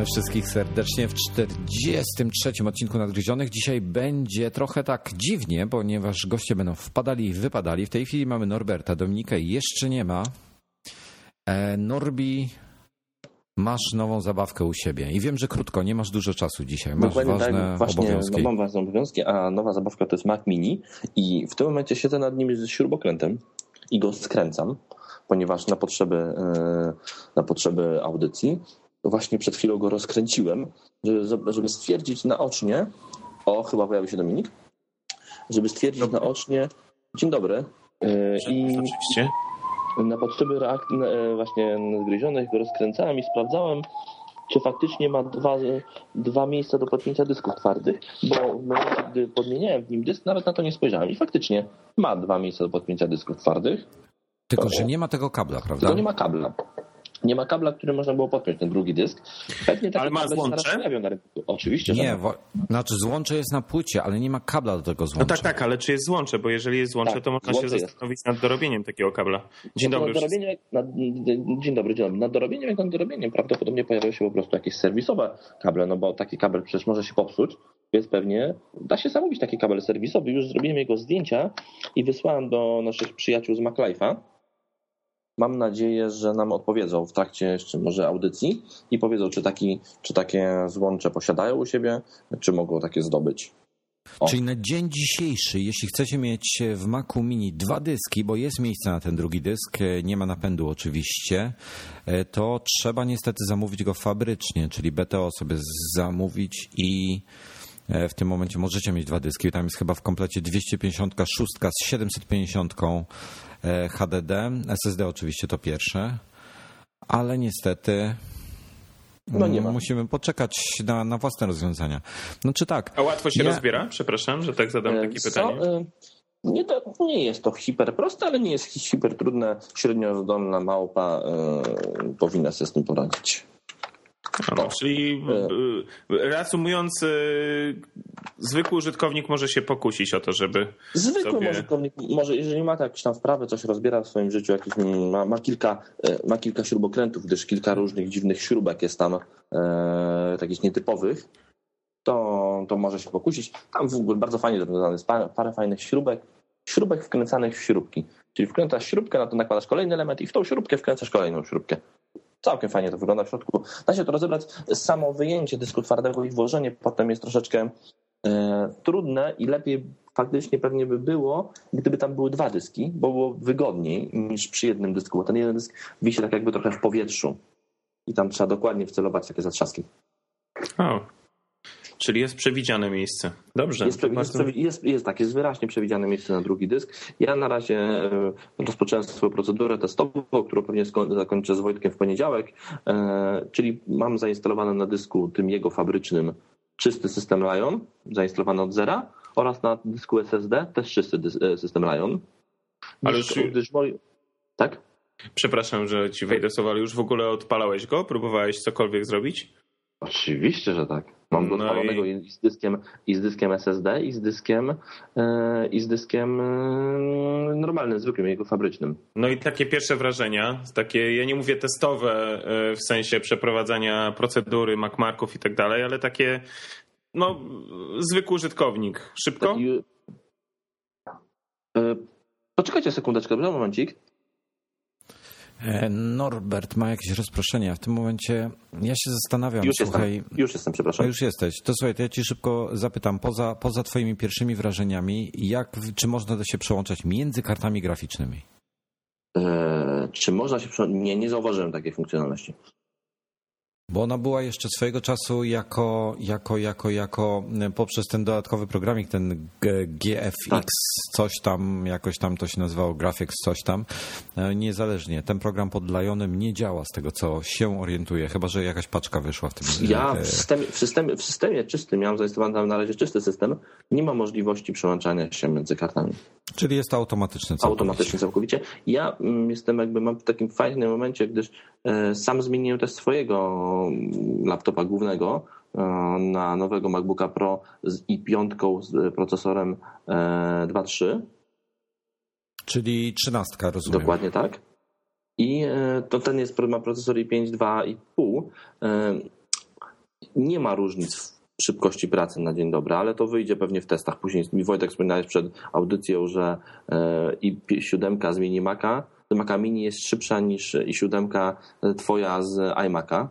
Witamy wszystkich serdecznie w 43. odcinku Nadgryzionych. Dzisiaj będzie trochę tak dziwnie, ponieważ goście będą wpadali i wypadali. W tej chwili mamy Norberta, Dominikę jeszcze nie ma. E, Norbi, masz nową zabawkę u siebie i wiem, że krótko, nie masz dużo czasu dzisiaj. Masz Dokładnie ważne tak, właśnie obowiązki. No, mam ważne obowiązki, a nowa zabawka to jest Mac Mini i w tym momencie siedzę nad nim z śrubokrętem i go skręcam, ponieważ na potrzeby, e, na potrzeby audycji właśnie przed chwilą go rozkręciłem, żeby, żeby stwierdzić naocznie, o chyba pojawił się Dominik, żeby stwierdzić naocznie, dzień dobry, e, i Oczywiście. na potrzeby reakcji e, właśnie nadgryzionych go rozkręcałem i sprawdzałem, czy faktycznie ma dwa, dwa miejsca do podpięcia dysków twardych, bo w momencie, gdy podmieniałem w nim dysk, nawet na to nie spojrzałem i faktycznie ma dwa miejsca do podpięcia dysków twardych, Tylko, że nie ma tego kabla, prawda? tylko nie ma kabla. Nie ma kabla, który można było podpiąć ten drugi dysk. Pewnie Ale ma złącze? na rynku. Oczywiście, że Nie, ma. wo- znaczy złącze jest na płycie, ale nie ma kabla do tego No złącza. tak, tak, ale czy jest złącze? Bo jeżeli jest złącze, Tak, to można złącze się jest. zastanowić nad dorobieniem takiego kabla. Dzień No to dobry. Na wszystkim. dorobienie, na, dzień dobry, dzień dobry. Nad dorobieniem, jak nad dorobieniem, prawdopodobnie pojawią się po prostu jakieś serwisowe kable, no bo taki kabel przecież może się popsuć, więc pewnie da się zamówić taki kabel serwisowy. Już zrobiłem jego zdjęcia i wysłałem do naszych przyjaciół z MacLife'a. Mam nadzieję, że nam odpowiedzą w trakcie jeszcze może audycji i powiedzą, czy, taki, czy takie złącze posiadają u siebie, czy mogą takie zdobyć. O. Czyli na dzień dzisiejszy, jeśli chcecie mieć w Macu Mini dwa dyski, bo jest miejsce na ten drugi dysk, e, nie ma napędu oczywiście, e, to trzeba niestety zamówić go fabrycznie, czyli BTO sobie zamówić i e, w tym momencie możecie mieć dwa dyski. Tam jest chyba w komplecie 256 z 750 e, HDD, SSD oczywiście to pierwsze, ale niestety No nie ma. musimy poczekać na, na własne rozwiązania. No czy tak? A łatwo się Nie. rozbiera? Przepraszam, że tak zadam takie Co? pytanie. E, Nie, to, nie jest to hiper proste, ale nie jest hi- hiper trudne. Średnio zdolna małpa e, powinna sobie z tym poradzić. No, czyli y, y, reasumując, y, zwykły użytkownik może się pokusić o to, żeby Zwykły sobie- użytkownik, może jeżeli ma jakieś tam wprawy, coś rozbiera w swoim życiu, jakieś, mm, ma, ma, kilka, e, ma kilka śrubokrętów, gdyż kilka różnych dziwnych śrubek jest tam, e, takich nietypowych, to, to może się pokusić. Tam w ogóle bardzo fajnie rozwiązane jest parę, parę fajnych śrubek, śrubek wkręcanych w śrubki. Czyli wkręcasz śrubkę, na to nakładasz kolejny element i w tą śrubkę wkręcasz kolejną śrubkę. Całkiem fajnie to wygląda w środku. Da się to rozebrać. Samo wyjęcie dysku twardego i włożenie potem jest troszeczkę e, trudne i lepiej faktycznie pewnie by było, gdyby tam były dwa dyski, bo było wygodniej niż przy jednym dysku, bo ten jeden dysk wisi tak jakby trochę w powietrzu i tam trzeba dokładnie wcelować takie zatrzaski. O. Czyli jest przewidziane miejsce. Dobrze. Jest, jest, jest, jest tak, jest wyraźnie przewidziane miejsce na drugi dysk. Ja na razie e, rozpocząłem swoją procedurę testową, którą pewnie zakończę z Wojtkiem w poniedziałek, e, czyli mam zainstalowane na dysku tym jego fabrycznym czysty system Lion, zainstalowany od zera oraz na dysku SSD też czysty e, system Lion. Ale czy- gdyż moi- Tak? Przepraszam, że ci wejdę słowo, ale już w ogóle odpalałeś go? Próbowałeś cokolwiek zrobić? Oczywiście, że tak. Mam go No odpalonego i- i... z dyskiem, i z dyskiem SSD, i z dyskiem, e, i z dyskiem e, normalnym, zwykłym, jego fabrycznym. No i takie pierwsze wrażenia, takie, ja nie mówię testowe y, w sensie przeprowadzania procedury, MacMarków i tak dalej, ale takie, no, zwykły użytkownik. Szybko? Taki, Poczekajcie sekundeczkę? Momencik. E, Norbert ma jakieś rozproszenie. a W tym momencie ja się zastanawiam, Już słuchaj. jestem, już jestem, przepraszam. już jesteś. To słuchaj, to ja ci szybko zapytam, poza, poza twoimi pierwszymi wrażeniami, jak, czy można się przełączać między kartami graficznymi? E, czy można się... prze- Nie, nie zauważyłem takiej funkcjonalności. Bo ona była jeszcze swojego czasu jako, jako, jako, jako e, poprzez ten dodatkowy programik, ten GFX, tak. coś tam, jakoś tam to się nazywało, Graphics, coś tam, e, niezależnie. Ten program pod Lionem nie działa z tego, co się orientuje, chyba, że jakaś paczka wyszła w tym. Ja w systemie, w systemie, w systemie czystym, miałem zainstalowany na razie czysty system, nie ma możliwości przełączania się między kartami. Czyli jest to automatyczne całkowicie. Automatyczne całkowicie. Ja mm, jestem jakby, mam w takim fajnym momencie, gdyż e, sam zmieniłem też swojego laptopa głównego e, na nowego MacBooka Pro z i5 z procesorem 2.3. E, Czyli 13, rozumiem. Dokładnie tak. I to ten jest, ma procesor i5 2,5. Nie ma różnic szybkości pracy na dzień dobry, ale to wyjdzie pewnie w testach. Później mi Wojtek wspominałeś przed audycją, że i7 z mini Maca, Mini jest szybsza niż i7 twoja z iMac'a.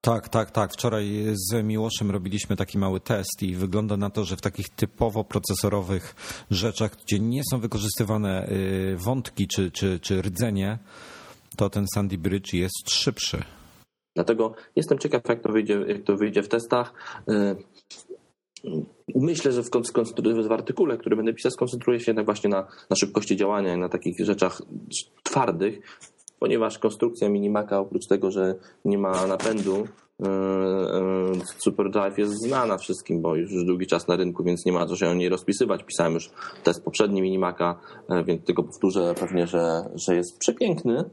Tak, tak, tak. Wczoraj z Miłoszem robiliśmy taki mały test i wygląda na to, że w takich typowo procesorowych rzeczach, gdzie nie są wykorzystywane y, wątki czy, czy, czy rdzenie, to ten Sandy Bridge jest szybszy. Dlatego jestem ciekaw, jak to wyjdzie, jak to wyjdzie w testach. Y, myślę, że w, w artykule, który będę pisał, skoncentruję się jednak właśnie na, na szybkości działania i na takich rzeczach twardych, ponieważ konstrukcja Minimaka oprócz tego, że nie ma napędu, y, y, SuperDrive jest znana wszystkim, bo już długi czas na rynku, więc nie ma co się o niej rozpisywać. Pisałem już test poprzedni Minimaka, więc tylko powtórzę pewnie, że, że jest przepiękny,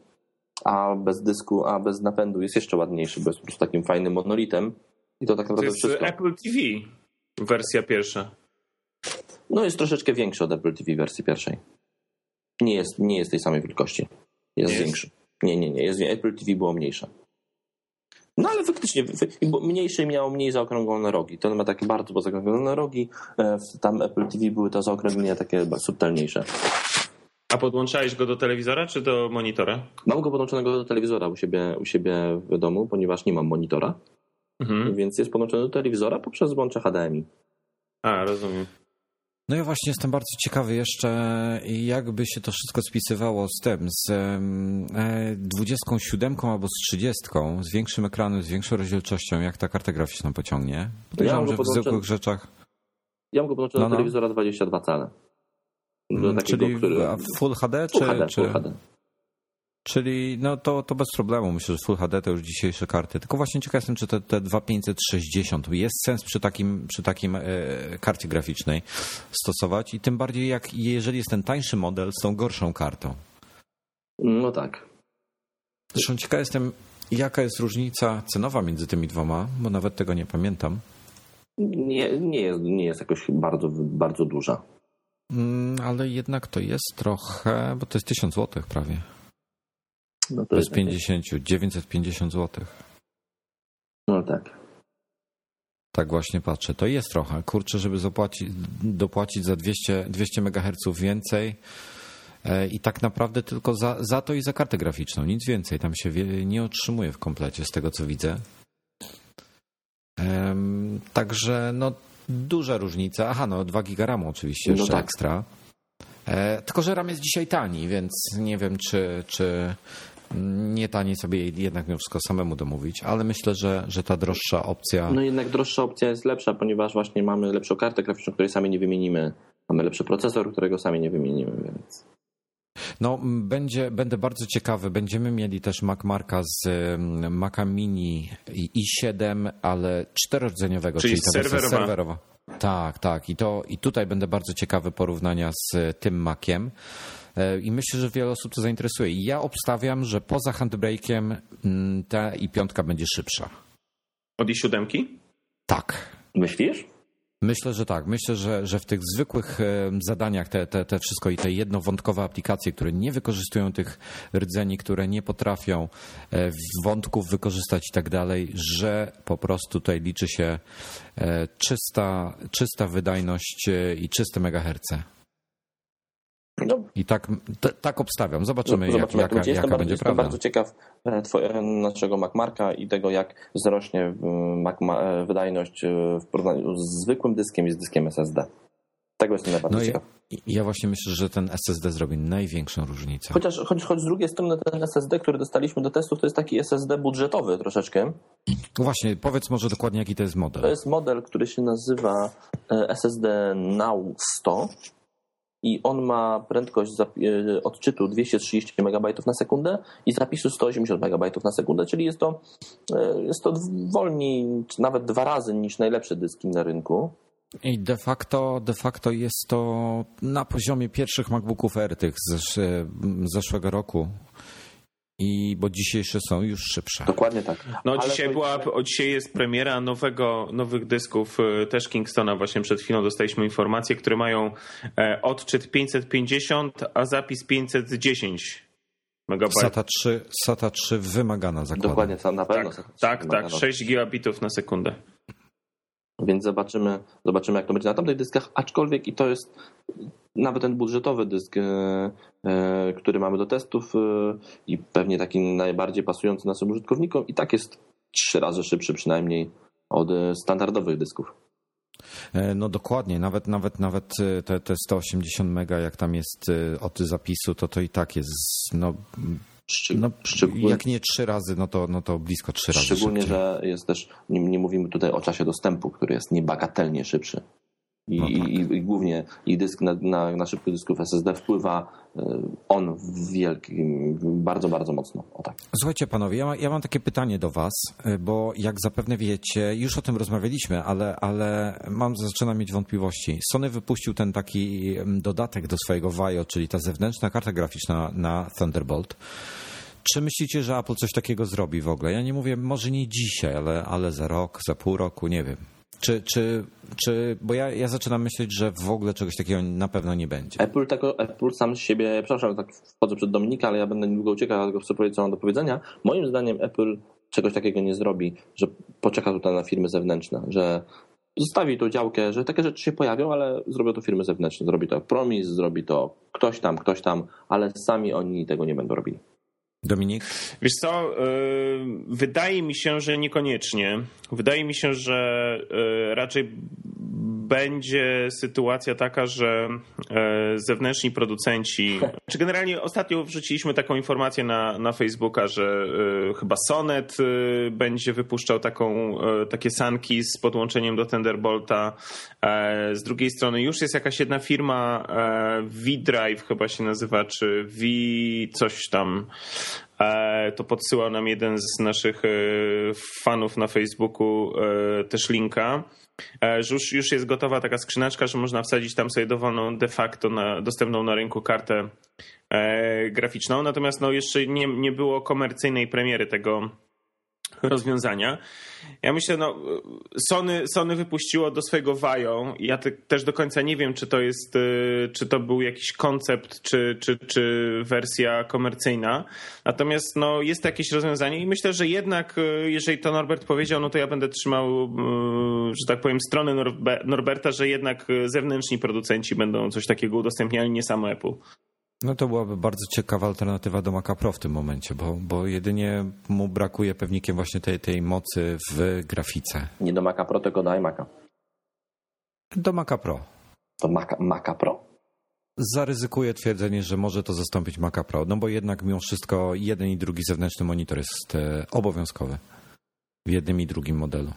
a bez dysku, a bez napędu jest jeszcze ładniejszy, bo jest po prostu takim fajnym monolitem. I to tak naprawdę to jest wszystko. Apple TV, wersja pierwsza. No jest troszeczkę większy od Apple TV wersji pierwszej. Nie jest, nie jest tej samej wielkości. Jest, jest większy. Nie, nie, nie. Jest, Apple TV było mniejsze. No ale faktycznie mniejsze miało mniej zaokrąglone rogi. To ma takie bardzo zaokrąglone rogi. E, tam Apple TV były to zaokrąglenia takie subtelniejsze. A podłączałeś go do telewizora czy do monitora? Mam go podłączonego do telewizora u siebie, u siebie w domu, ponieważ nie mam monitora. Mhm. Więc jest podłączony do telewizora poprzez złącze HDMI. A, rozumiem. No ja właśnie jestem bardzo ciekawy jeszcze, jakby się to wszystko spisywało z tym, z 27 e, albo z 30, z większym ekranem, z większą rozdzielczością, jak ta karta graficzna pociągnie. Podejrzewam, ja że w zwykłych rzeczach... Ja mam go podłączony no, no. do telewizora 22 cale. Mm, takiego, Czyli który... Full HD? Full czy, HD, czy... Full HD. Czyli no to, to bez problemu. Myślę, że Full HD to już dzisiejsze karty. Tylko właśnie ciekaw jestem, czy te, te 2560 jest sens przy takim, przy takim e, karcie graficznej stosować i tym bardziej jak jeżeli jest ten tańszy model z tą gorszą kartą. No tak. Zresztą ciekaw jestem, jaka jest różnica cenowa między tymi dwoma, bo nawet tego nie pamiętam. Nie, nie, jest, nie jest jakoś bardzo, bardzo duża. Mm, ale jednak to jest trochę, bo to jest 1000 zł prawie. No to Bez jest 50, 950 zł. No tak. Tak właśnie patrzę. To jest trochę. Kurczę, żeby zapłacić, dopłacić za 200, 200 MHz więcej e, i tak naprawdę tylko za, za to i za kartę graficzną. Nic więcej. Tam się nie otrzymuje w komplecie z tego, co widzę. Także no duża różnica. Aha, no 2 giga RAMu oczywiście no jeszcze tak. ekstra. E, tylko, że RAM jest dzisiaj tani, więc nie wiem, czy, czy nie taniej sobie jednak mimo wszystko samemu domówić, ale myślę, że, że ta droższa opcja. No jednak droższa opcja jest lepsza, ponieważ właśnie mamy lepszą kartę graficzną, której sami nie wymienimy. Mamy lepszy procesor, którego sami nie wymienimy, więc. No, będzie, będę bardzo ciekawy. Będziemy mieli też Mac Marka z Maca Mini i7, ale czterordzeniowego, czyli, czyli serwerowa. serwerowa. Tak, tak. I, to, I tutaj będę bardzo ciekawy porównania z tym Maciem. E, I myślę, że wiele osób to zainteresuje. I ja obstawiam, że poza handbrake'iem ta i piątka będzie szybsza. Od i siódemki? Tak. Myślisz? Myślę, że tak. Myślę, że, że w tych zwykłych e, zadaniach te, te, te wszystko i te jednowątkowe aplikacje, które nie wykorzystują tych rdzeni, które nie potrafią e, wątków wykorzystać i tak dalej, że po prostu tutaj liczy się czysta, czysta wydajność i czyste megaherce. No. I tak, t, tak obstawiam. Zobaczymy, no, zobaczymy jak, jaka, jestem jaka bardzo, będzie jestem prawda. bardzo ciekaw e, twoje, naszego MacMarka i tego, jak wzrośnie Mac, e, wydajność e, w porównaniu z zwykłym dyskiem i z dyskiem SSD. Tego jestem najbardziej No ja, ciekaw. ja właśnie myślę, że ten SSD zrobi największą różnicę. Chociaż choć, choć z drugiej strony ten SSD, który dostaliśmy do testów, to jest taki SSD budżetowy troszeczkę. Właśnie, powiedz może dokładnie, jaki to jest To model. jest model, który się nazywa e, SSD Now 100 i on ma prędkość e, odczytu 230 MB na sekundę i zapisu 180 MB na sekundę, czyli jest to, e, jest to wolniej, nawet dwa razy niż najlepsze dyski na rynku. I de facto, de facto jest to na poziomie pierwszych MacBooków Air tych z zesz- zeszłego roku. I bo dzisiejsze są już szybsze. Dokładnie tak. No Ale dzisiaj była, o, dzisiaj jest premiera nowego, nowych dysków, y, też Kingstona, właśnie przed chwilą dostaliśmy informacje, które mają e, odczyt 550, a zapis 510 megabajtów. SATA 3, SATA 3 wymagana zakładam. Dokładnie, to na pewno. Tak, tak, tak, 6 gigabitów na sekundę. Więc zobaczymy, zobaczymy, jak to będzie na tamtych dyskach. Aczkolwiek i to jest nawet ten budżetowy dysk, e, e, który mamy do testów e, i pewnie taki najbardziej pasujący naszym użytkownikom, i tak jest trzy razy szybszy przynajmniej od standardowych dysków. No dokładnie, nawet nawet nawet te, te 180 mega, jak tam jest od zapisu, to to i tak jest no, Szczeg- no szczególnie, jak nie trzy razy, no to, no to blisko trzy razy szczególnie szybciej. że jest też, nie, nie mówimy tutaj o czasie dostępu, który jest niebagatelnie szybszy. I, No tak. i, i głównie i dysk na, na, na szybkich dysków SSD wpływa e, on w wielkim, bardzo, bardzo mocno. O tak. Słuchajcie panowie, ja, ma, ja mam takie pytanie do was, y, bo jak zapewne wiecie, już o tym rozmawialiśmy, ale, ale mam, zaczynam mieć wątpliwości. Sony wypuścił ten taki mm, dodatek do swojego VAIO, czyli ta zewnętrzna karta graficzna na Thunderbolt. Czy myślicie, że Apple coś takiego zrobi w ogóle? Ja nie mówię, może nie dzisiaj, ale, ale za rok, za pół roku, nie wiem. Czy, czy, czy bo ja, ja zaczynam myśleć, że w ogóle czegoś takiego na pewno nie będzie. Apple, tego, Apple sam z siebie, przepraszam, tak wchodzę przed Dominika, ale ja będę niedługo uciekał, dlatego chcę powiedzieć, co mam do powiedzenia. Moim zdaniem Apple czegoś takiego nie zrobi, że poczeka tutaj na firmy zewnętrzne, że zostawi tą działkę, że takie rzeczy się pojawią, ale zrobią to firmy zewnętrzne. Zrobi to Promis, zrobi to ktoś tam, ktoś tam, ale sami oni tego nie będą robili. Dominik? Wiesz co, yy, wydaje mi się, że niekoniecznie. Wydaje mi się, że yy, raczej będzie sytuacja taka, że yy, zewnętrzni producenci, czy generalnie ostatnio wrzuciliśmy taką informację na, na Facebooka, że yy, chyba Sonet yy, będzie wypuszczał taką, takie sanki z podłączeniem do Thunderbolta. E, Z drugiej strony już jest jakaś jedna firma, e, V-Drive chyba się nazywa, czy V coś tam. E, To podsyłał nam jeden z naszych e, fanów na Facebooku e, też linka, e, że już, już jest gotowa taka skrzyneczka, że można wsadzić tam sobie dowolną de facto na, dostępną na rynku kartę e, graficzną. Natomiast no, jeszcze nie, nie było komercyjnej premiery tego rozwiązania. Ja myślę, no, Sony, Sony wypuściło do swojego Vajo. Ja te, też do końca nie wiem, czy to jest, y, czy to był jakiś koncept, czy, czy, czy wersja komercyjna. Natomiast no, jest jakieś rozwiązanie i myślę, że jednak, y, jeżeli to Norbert powiedział, no to ja będę trzymał, y, że tak powiem, Norbe, Norberta, że jednak zewnętrzni producenci będą coś takiego udostępniali, nie samo Apple. No to byłaby bardzo ciekawa alternatywa do Maca Pro w tym momencie, bo, bo jedynie mu brakuje pewnikiem właśnie tej, tej mocy w grafice. Nie do Maca Pro, tylko do iMac'a. Do Maca Pro. To Maca, Maca Pro? Zaryzykuję twierdzenie, że może to zastąpić Maca Pro, no bo jednak mimo wszystko jeden i drugi zewnętrzny monitor jest e, obowiązkowy w jednym i drugim modelu.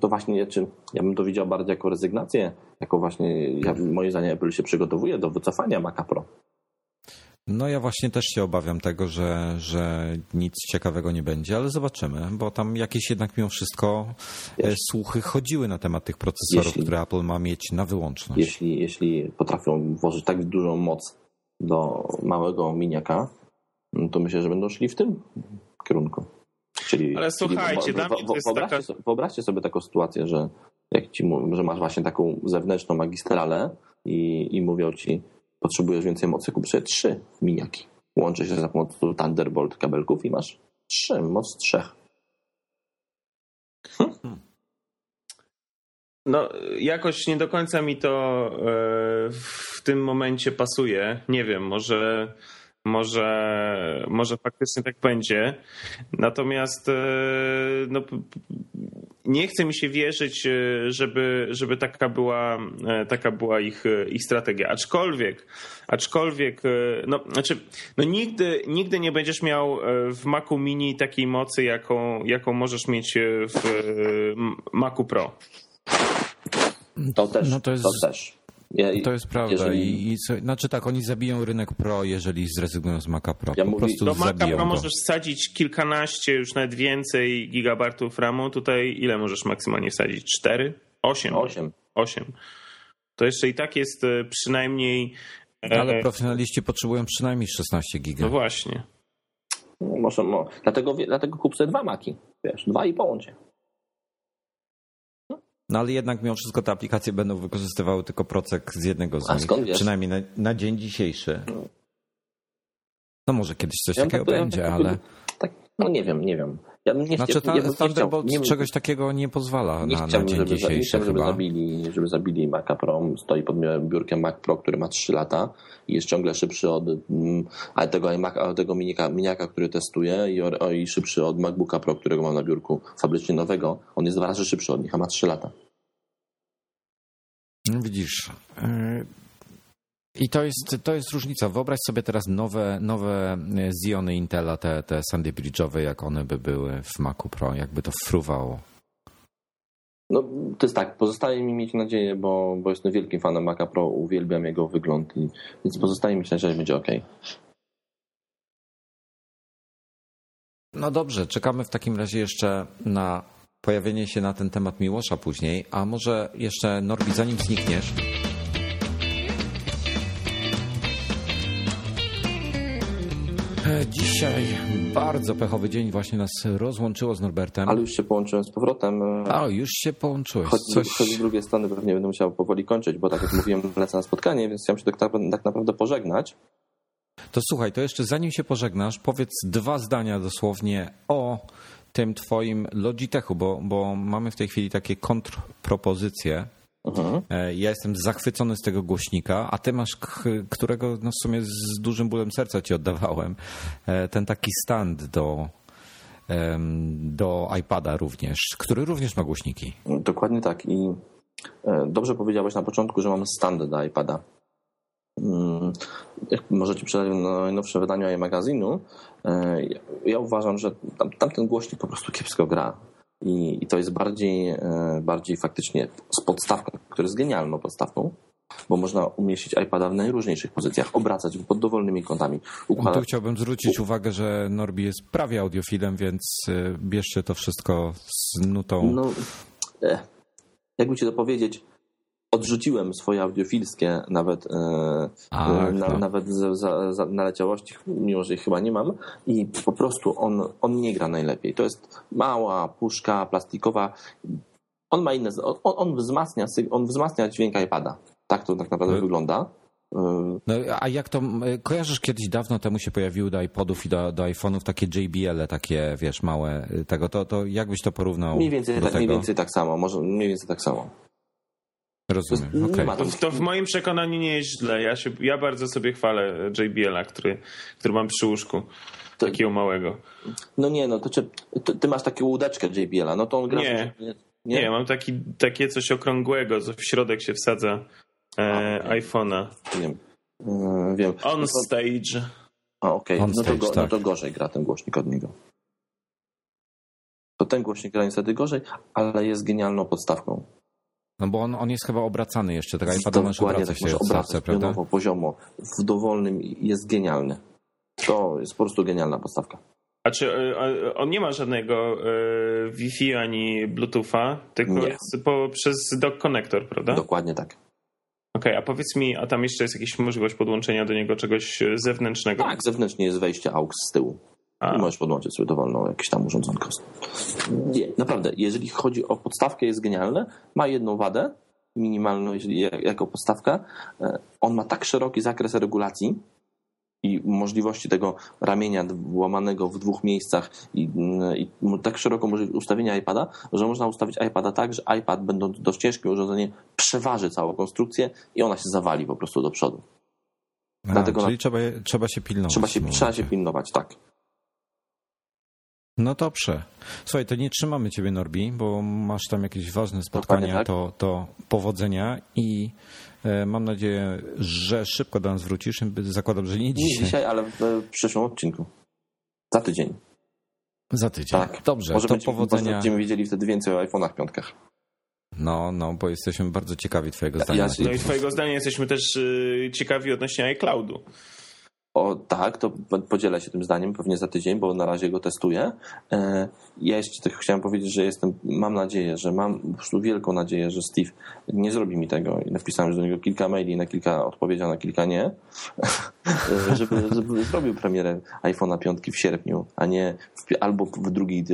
To właśnie, czy ja bym to widział bardziej jako rezygnację, jako właśnie, ja, moim zdaniem Apple się przygotowuje do wycofania Maca Pro. No ja właśnie też się obawiam tego, że, że nic ciekawego nie będzie, ale zobaczymy, bo tam jakieś jednak mimo wszystko e, Jeśli- słuchy chodziły na temat tych procesorów, Jeśli- które Apple ma mieć na wyłączność. Jeśli, jeśli potrafią włożyć tak dużą moc do małego miniaka, no to myślę, że będą szli w tym kierunku. Czyli, Ale czyli słuchajcie, dla mnie to jest wyobraźcie, taka- sobie, wyobraźcie sobie taką sytuację, że jak ci że masz właśnie taką zewnętrzną magistralę i, i mówią ci, potrzebujesz więcej mocy, kup sobie trzy miniaki. Łączy się za pomocą Thunderbolt kabelków i masz trzy, moc trzech. No, jakoś nie do końca mi to e, w tym momencie pasuje. Nie wiem, może, może, może faktycznie tak będzie. Natomiast e, no, nie chce mi się wierzyć, e, żeby, żeby taka była, e, taka była ich, ich strategia. Aczkolwiek, aczkolwiek, no, znaczy, no nigdy, nigdy nie będziesz miał w Macu Mini takiej mocy, jaką, jaką możesz mieć w Macu Pro. To też. No to, jest... to też. Ja, to jest prawda. Jeżeli... I, i, znaczy tak, oni zabiją rynek Pro, jeżeli zrezygnują z Maca Pro. Ja po mówi... Do Maca Pro go. możesz wsadzić kilkanaście, już nawet więcej gigabartów RAMu. Tutaj ile możesz maksymalnie wsadzić? Cztery? Osiem? Osiem. Osiem. To jeszcze i tak jest e, przynajmniej... E, Ale profesjonaliści potrzebują przynajmniej 16 giga. No właśnie. No, może, no. Dlatego, dlatego kup sobie dwa maki. Wiesz, dwa i połączę. No ale jednak mimo wszystko te aplikacje będą wykorzystywały tylko procek z jednego z A, nich. Przynajmniej na, na, dzień dzisiejszy. No może kiedyś coś ja takiego tak, będzie, tak, ale... Tak, no nie wiem, nie wiem. Ja nie znaczy ta, ja Thunderbolt nie, czegoś takiego nie pozwala nie na, na dzień żeby, dzisiejszy Nie chciałbym, żeby zabili, żeby zabili Maca Pro. Stoi pod biurkiem Mac Pro, który ma 3 lata i jest ciągle szybszy od mm, ale tego, iMac, tego miniaka, miniaka, który testuję i, o, i szybszy od MacBooka Pro, którego mam na biurku fabrycznie nowego. On jest dwa razy szybszy od nich, a ma 3 lata. Widzisz. E, I to jest, to jest różnica. Wyobraź sobie teraz nowe, nowe Ziony Intela, te, te Sandy Bridge'owe, jak one by były w Macu Pro, jakby to fruwało. No, to jest tak, pozostaje mi mieć nadzieję, bo, bo jestem wielkim fanem Maca Pro, uwielbiam jego wygląd, i, więc pozostaje mi mieć nadzieję, że będzie ok. No dobrze, czekamy w takim razie jeszcze na pojawienie się na ten temat Miłosza później, a może jeszcze Norbi, zanim znikniesz. Dzisiaj bardzo pechowy dzień właśnie nas rozłączyło z Norbertem. Ale już się połączyłem z powrotem. A, już się połączyłeś. Choć, Coś... choć z drugiej strony pewnie będę musiał powoli kończyć, bo tak jak mówiłem, lecę na spotkanie, więc chciałem się tak, tak naprawdę pożegnać. To słuchaj, to jeszcze zanim się pożegnasz, powiedz dwa zdania dosłownie o tym twoim Logitechu, bo, bo mamy w tej chwili takie kontrpropozycje. Mhm. E, ja jestem zachwycony z tego głośnika, a ty masz, którego no w sumie z dużym bólem serca ci oddawałem, e, ten taki stand do, do iPada również, który również ma głośniki. Dokładnie tak i e, dobrze powiedziałeś na początku, że mam stand do iPada. Mm, jak możecie przeczytać w najnowszym wydaniu iMagazynu, e, ja uważam, że tam, tamten głośnik po prostu kiepsko gra. I, I, to jest bardziej, e, bardziej faktycznie z podstawką, która jest genialną podstawką, bo można umieścić iPada w najróżniejszych pozycjach, obracać go pod dowolnymi kątami. Układać... Tu chciałbym zwrócić uwagę, że Norbi jest prawie audiofilem, więc e, bierzcie to wszystko z nutą. No, jakby ci to powiedzieć, odrzuciłem swoje audiofilskie nawet, e, Ach, na, no. nawet z, za, za naleciałości, mimo że ich chyba nie mam i po prostu on, on nie gra najlepiej. To jest mała puszka plastikowa. On ma inne, on, on, wzmacnia, on wzmacnia dźwięk iPada. Tak to tak naprawdę no. wygląda. No, a jak to, kojarzysz kiedyś dawno temu się pojawiły do iPodów i do, do iPhone'ów takie JBL, takie wiesz, małe tego, to, to jak byś to porównał? Mniej więcej, tak, mniej więcej tak samo, może mniej więcej tak samo. Rozumiem. Okay. To, to, w moim przekonaniu nie jest źle. Ja, się, ja bardzo sobie chwalę JBL-a, który, który mam przy łóżku. To, takiego małego. No nie, no to czy, ty, ty masz taką łódeczkę JBL-a, no to on gra... Nie, nie? nie, nie mam taki, takie coś okrągłego, co w środek się wsadza e, okay. iPhone'a. Wiem. E, wiem. On no stage. A okej, okay. no, to go, tak. no to gorzej gra ten głośnik od niego. To ten głośnik gra niestety gorzej, ale jest genialną podstawką. No bo on, on jest chyba obracany jeszcze, tak iPad możesz obracać tak, się obracać prawda? poziomo, w dowolnym jest genialny. To jest po prostu genialna podstawka. A czy e, on nie ma żadnego e, Wi-Fi ani Bluetootha, tylko nie. Po, przez dock connector, prawda? Dokładnie tak. Okej, okay, a powiedz mi, a tam jeszcze jest jakaś możliwość podłączenia do niego czegoś zewnętrznego? Tak, zewnętrznie jest wejście AUX z tyłu. A. I możesz podłączyć sobie dowolną jakieś tam urządzonko. Nie, naprawdę, jeżeli chodzi o podstawkę, jest genialne. Ma jedną wadę, minimalną, jeżeli jako podstawka. E, on ma tak szeroki zakres regulacji i możliwości tego ramienia łamanego w dwóch miejscach i, i tak szeroką możliwość ustawienia iPada, że można ustawić iPada tak, że iPad, będąc dość ciężkim urządzeniem, przeważy całą konstrukcję i ona się zawali po prostu do przodu. A, Dlatego czyli na... trzeba, trzeba się pilnować. Trzeba się, trzeba się pilnować, tak. No dobrze. Słuchaj, to nie trzymamy ciebie, Norbi, bo masz tam jakieś ważne spotkania, tak. to, to powodzenia i e, mam nadzieję, że szybko do nas wrócisz. Zakładam, że nie Nie dzisiaj. dzisiaj, ale w, przyszłym odcinku. Za tydzień. Za tydzień. Tak. Dobrze, Może, to będzie, powodzenia. może będziemy wiedzieli wtedy więcej o iPhone'ach piątkach. No, no, bo jesteśmy bardzo ciekawi twojego zdania. ja- No i twojego zdania jesteśmy też y, ciekawi odnośnie iCloudu. O tak, to po- podzielę się tym zdaniem pewnie za tydzień, bo na razie go testuję. E, Ja jeszcze tak chciałem powiedzieć, że jestem, mam nadzieję, że mam po prostu wielką nadzieję, że Steve nie zrobi mi tego. Napisałem do niego kilka maili, na kilka odpowiedział, na kilka nie. E, żeby, żeby zrobił premierę iPhone'a 5 w sierpniu, a nie w, albo w drugiej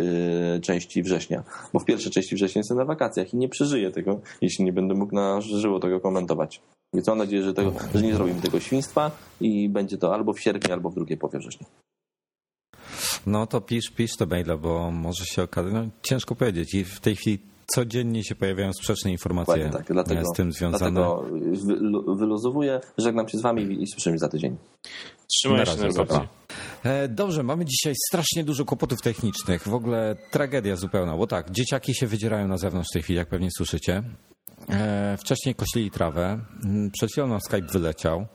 e, części września. Bo w pierwszej części września jestem na wakacjach i nie przeżyję tego, jeśli nie będę mógł na żywo tego komentować. Więc mam nadzieję, że, tego, że nie zrobimy tego świństwa i będzie to albo w sierpniu, albo w drugiej połowie września. No to pisz, pisz to maila, bo może się okazać, no ciężko powiedzieć i w tej chwili codziennie się pojawiają sprzeczne informacje tak, dlatego, z tym związane. dlatego wy- wyluzowuję, żegnam się z wami i słyszymy za tydzień. Trzymaj Na się najbardziej. E, Dobrze, mamy dzisiaj strasznie dużo kłopotów technicznych. W ogóle tragedia zupełna, bo tak, dzieciaki się wydzierają na zewnątrz w tej chwili, jak pewnie słyszycie. E, Wcześniej koślili trawę. Mm, Przed chwilą nam Skype wyleciał.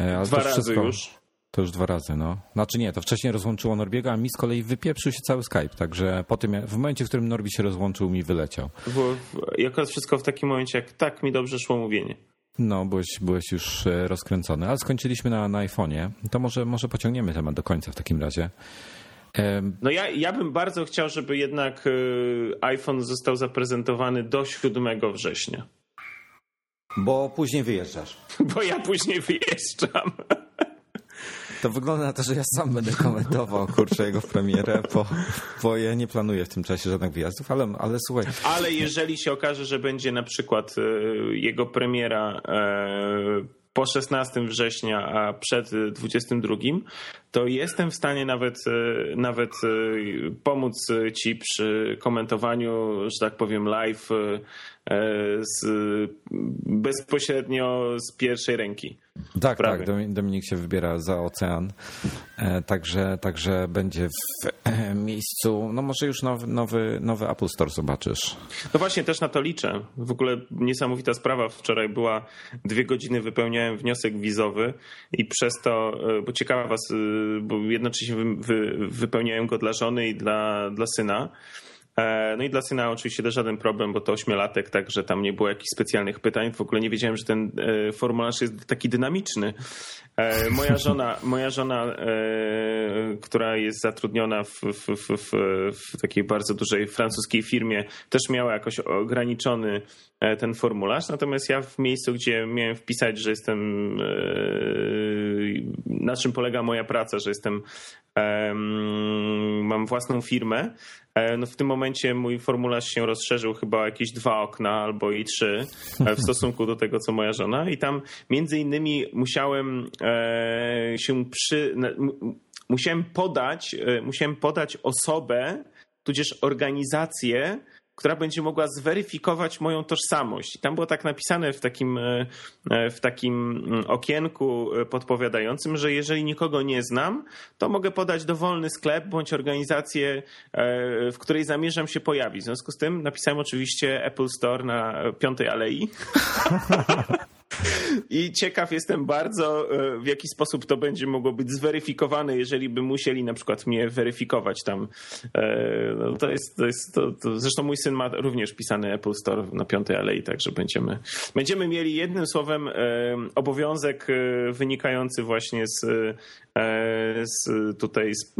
E, ale Dwa to razy wszystko, już. To już dwa razy, no. Znaczy nie, to wcześniej rozłączyło Norbiego, a mi z kolei wypieprzył się cały Skype. Także po tym, w momencie, w którym Norbi się rozłączył, mi wyleciał. Było I akurat wszystko w takim momencie, jak tak mi dobrze szło mówienie. No, byłeś, byłeś już e, rozkręcony, ale skończyliśmy na, na iPhone'ie. To może, może pociągniemy temat do końca w takim razie. No ja, ja bym bardzo chciał, żeby jednak y, iPhone został zaprezentowany do 7 września. Bo później wyjeżdżasz. Bo ja później wyjeżdżam. To wygląda na to, że ja sam będę komentował kurczę jego premierę, bo, bo ja nie planuję w tym czasie żadnych wyjazdów, ale, ale słuchaj, Ale jeżeli się okaże, że będzie na przykład y, jego premiera e, po 16 września, a przed y, 22, to jestem w stanie nawet, y, nawet pomóc ci przy komentowaniu, że tak powiem, live e, z, bezpośrednio z pierwszej ręki. tak, Prawie. tak, Domi- Dominik się wybiera za ocean, e, także, także będzie w e, miejscu, no może już nowy, nowy, nowy Apple Store zobaczysz. No właśnie, też na to liczę. W ogóle niesamowita sprawa. Wczoraj była dwie godziny, wypełniałem wniosek wizowy i przez to, e, bo ciekawa was, e, bo jednocześnie wy, wy, wypełniałem go dla żony i dla, dla syna. E, No i dla syna oczywiście też żaden problem, bo to ośmiolatek, także tam nie było jakichś specjalnych pytań. W ogóle nie wiedziałem, że ten e, formularz jest taki dynamiczny. E, Moja żona, moja żona która jest zatrudniona w, w, w, w, takiej bardzo dużej francuskiej firmie, też miała jakoś ograniczony ten formularz. Natomiast ja w miejscu, gdzie miałem wpisać, że jestem, na czym polega moja praca, że jestem, em, mam własną firmę, no w tym momencie mój formularz się rozszerzył chyba o jakieś dwa okna albo i trzy e, w stosunku do tego, co moja żona. I tam między innymi musiałem e, się przy. Musiałem podać, e, musiałem podać osobę, tudzież organizację, która będzie mogła zweryfikować moją tożsamość. I tam było tak napisane w takim, e, e, w takim mm, okienku e, podpowiadającym, że jeżeli nikogo nie znam, to mogę podać dowolny sklep bądź organizację, w której zamierzam się pojawić. W związku z tym napisałem oczywiście Apple Store na Piątej Alei. I ciekaw jestem bardzo, e, w jaki sposób to będzie mogło być zweryfikowane, jeżeli by musieli na przykład mnie weryfikować tam. E, No to jest, to jest to, to, zresztą mój syn ma również pisany Apple Store na Piątej Alei, także będziemy, będziemy mieli jednym słowem e, obowiązek wynikający właśnie z, z tutaj z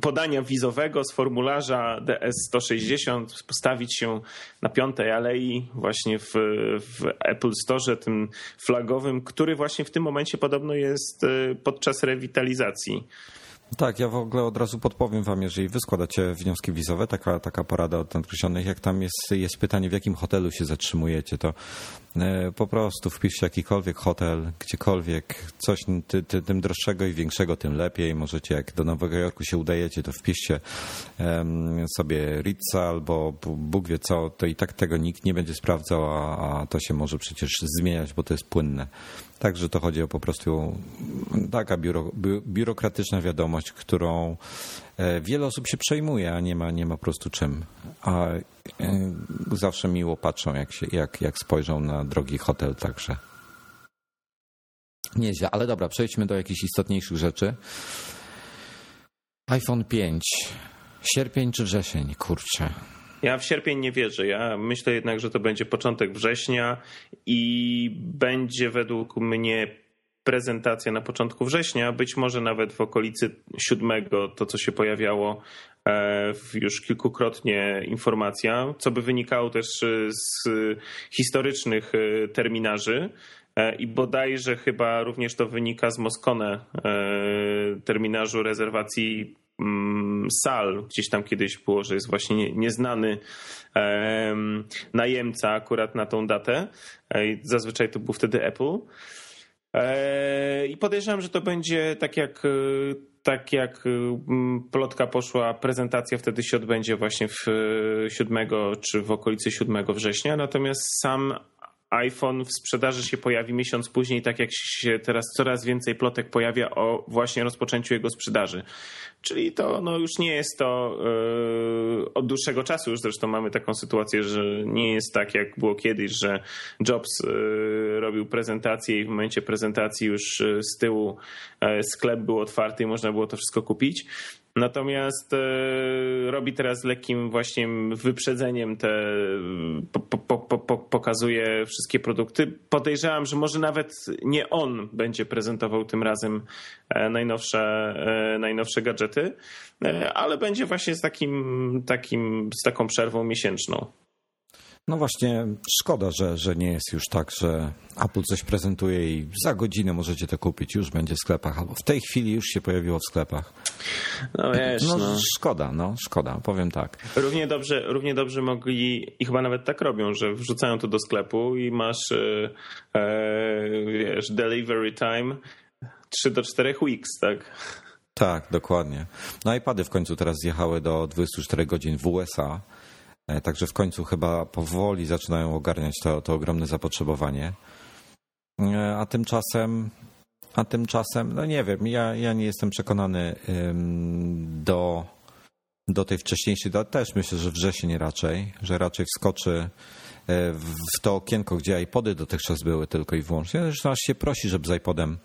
podania wizowego, z formularza DS-160, postawić się na Piątej Alei właśnie w, w Apple Store, tym flagowym, który właśnie w tym momencie podobno jest e, podczas rewitalizacji. Tak, ja w ogóle od razu podpowiem wam, jeżeli wy składacie wnioski wizowe, taka, taka porada od nadkreślonych, jak tam jest, jest pytanie, w jakim hotelu się zatrzymujecie, to e, po prostu wpiszcie jakikolwiek hotel, gdziekolwiek, coś ty, ty, tym droższego i większego, tym lepiej. Możecie, jak do Nowego Jorku się udajecie, to wpiszcie em, sobie Ritza albo Bóg wie co, to i tak tego nikt nie będzie sprawdzał, a, a to się może przecież zmieniać, bo to jest płynne. Także to chodzi o po prostu taka biuro, bi- biurokratyczna wiadomość, wiadomość, którą e, wiele osób się przejmuje, a nie ma, nie ma po prostu czym. A e, zawsze miło patrzą, jak, się, jak, jak spojrzą na drogi hotel także. Nieźle, ale dobra, przejdźmy do jakichś istotniejszych rzeczy. iPhone 5. Sierpień czy wrzesień? Kurczę. Ja w sierpień nie wierzę. Ja myślę jednak, że to będzie początek września i będzie według mnie prezentacja na początku września, być może nawet w okolicy siódmego, to co się pojawiało e, już kilkukrotnie informacja, co by wynikało też z historycznych e, terminarzy. E, I bodajże chyba również to wynika z Moskone, terminarzu rezerwacji sal. Gdzieś tam kiedyś było, że jest właśnie nieznany najemca akurat na tą datę. Zazwyczaj to był wtedy Apple. E, I podejrzewam, że to będzie tak jak, e, tak jak e, plotka poszła, prezentacja wtedy się odbędzie właśnie w 7 czy w okolicy 7 września. Natomiast sam iPhone w sprzedaży się pojawi miesiąc później, tak jak się teraz coraz więcej plotek pojawia o właśnie rozpoczęciu jego sprzedaży. Czyli to no, już nie jest to yy, od dłuższego czasu, już zresztą mamy taką sytuację, że nie jest tak jak było kiedyś, że Jobs yy, robił prezentację i w momencie prezentacji już y, z tyłu yy, sklep był otwarty i można było to wszystko kupić. Natomiast e, robi teraz lekkim właśnie wyprzedzeniem te, po, po, po, pokazuje wszystkie produkty. Podejrzewam, że może nawet nie on będzie prezentował tym razem e, najnowsze, e, najnowsze gadżety, ale będzie właśnie z takim, takim, z taką przerwą miesięczną. No właśnie, szkoda, że, że nie jest już tak, że Apple coś prezentuje i za godzinę możecie to kupić, już będzie w sklepach, albo w tej chwili już się pojawiło w sklepach. No wiesz, no, no. szkoda, no szkoda, powiem tak. Równie dobrze, równie dobrze mogli i chyba nawet tak robią, że wrzucają to do sklepu i masz e, e wiesz, delivery time 3 do 4 weeks, tak? Tak, dokładnie. No iPady w końcu teraz zjechały do 24 godzin w USA także w końcu chyba powoli zaczynają ogarniać to, to ogromne zapotrzebowanie. E, a tymczasem, a tymczasem, no nie wiem, ja, ja nie jestem przekonany do, do tej wcześniejszej daty. Też myślę, że wrzesień raczej, że raczej wskoczy e, w to okienko, gdzie iPody dotychczas były tylko i wyłącznie. Zresztą aż się prosi, żeby z iPodem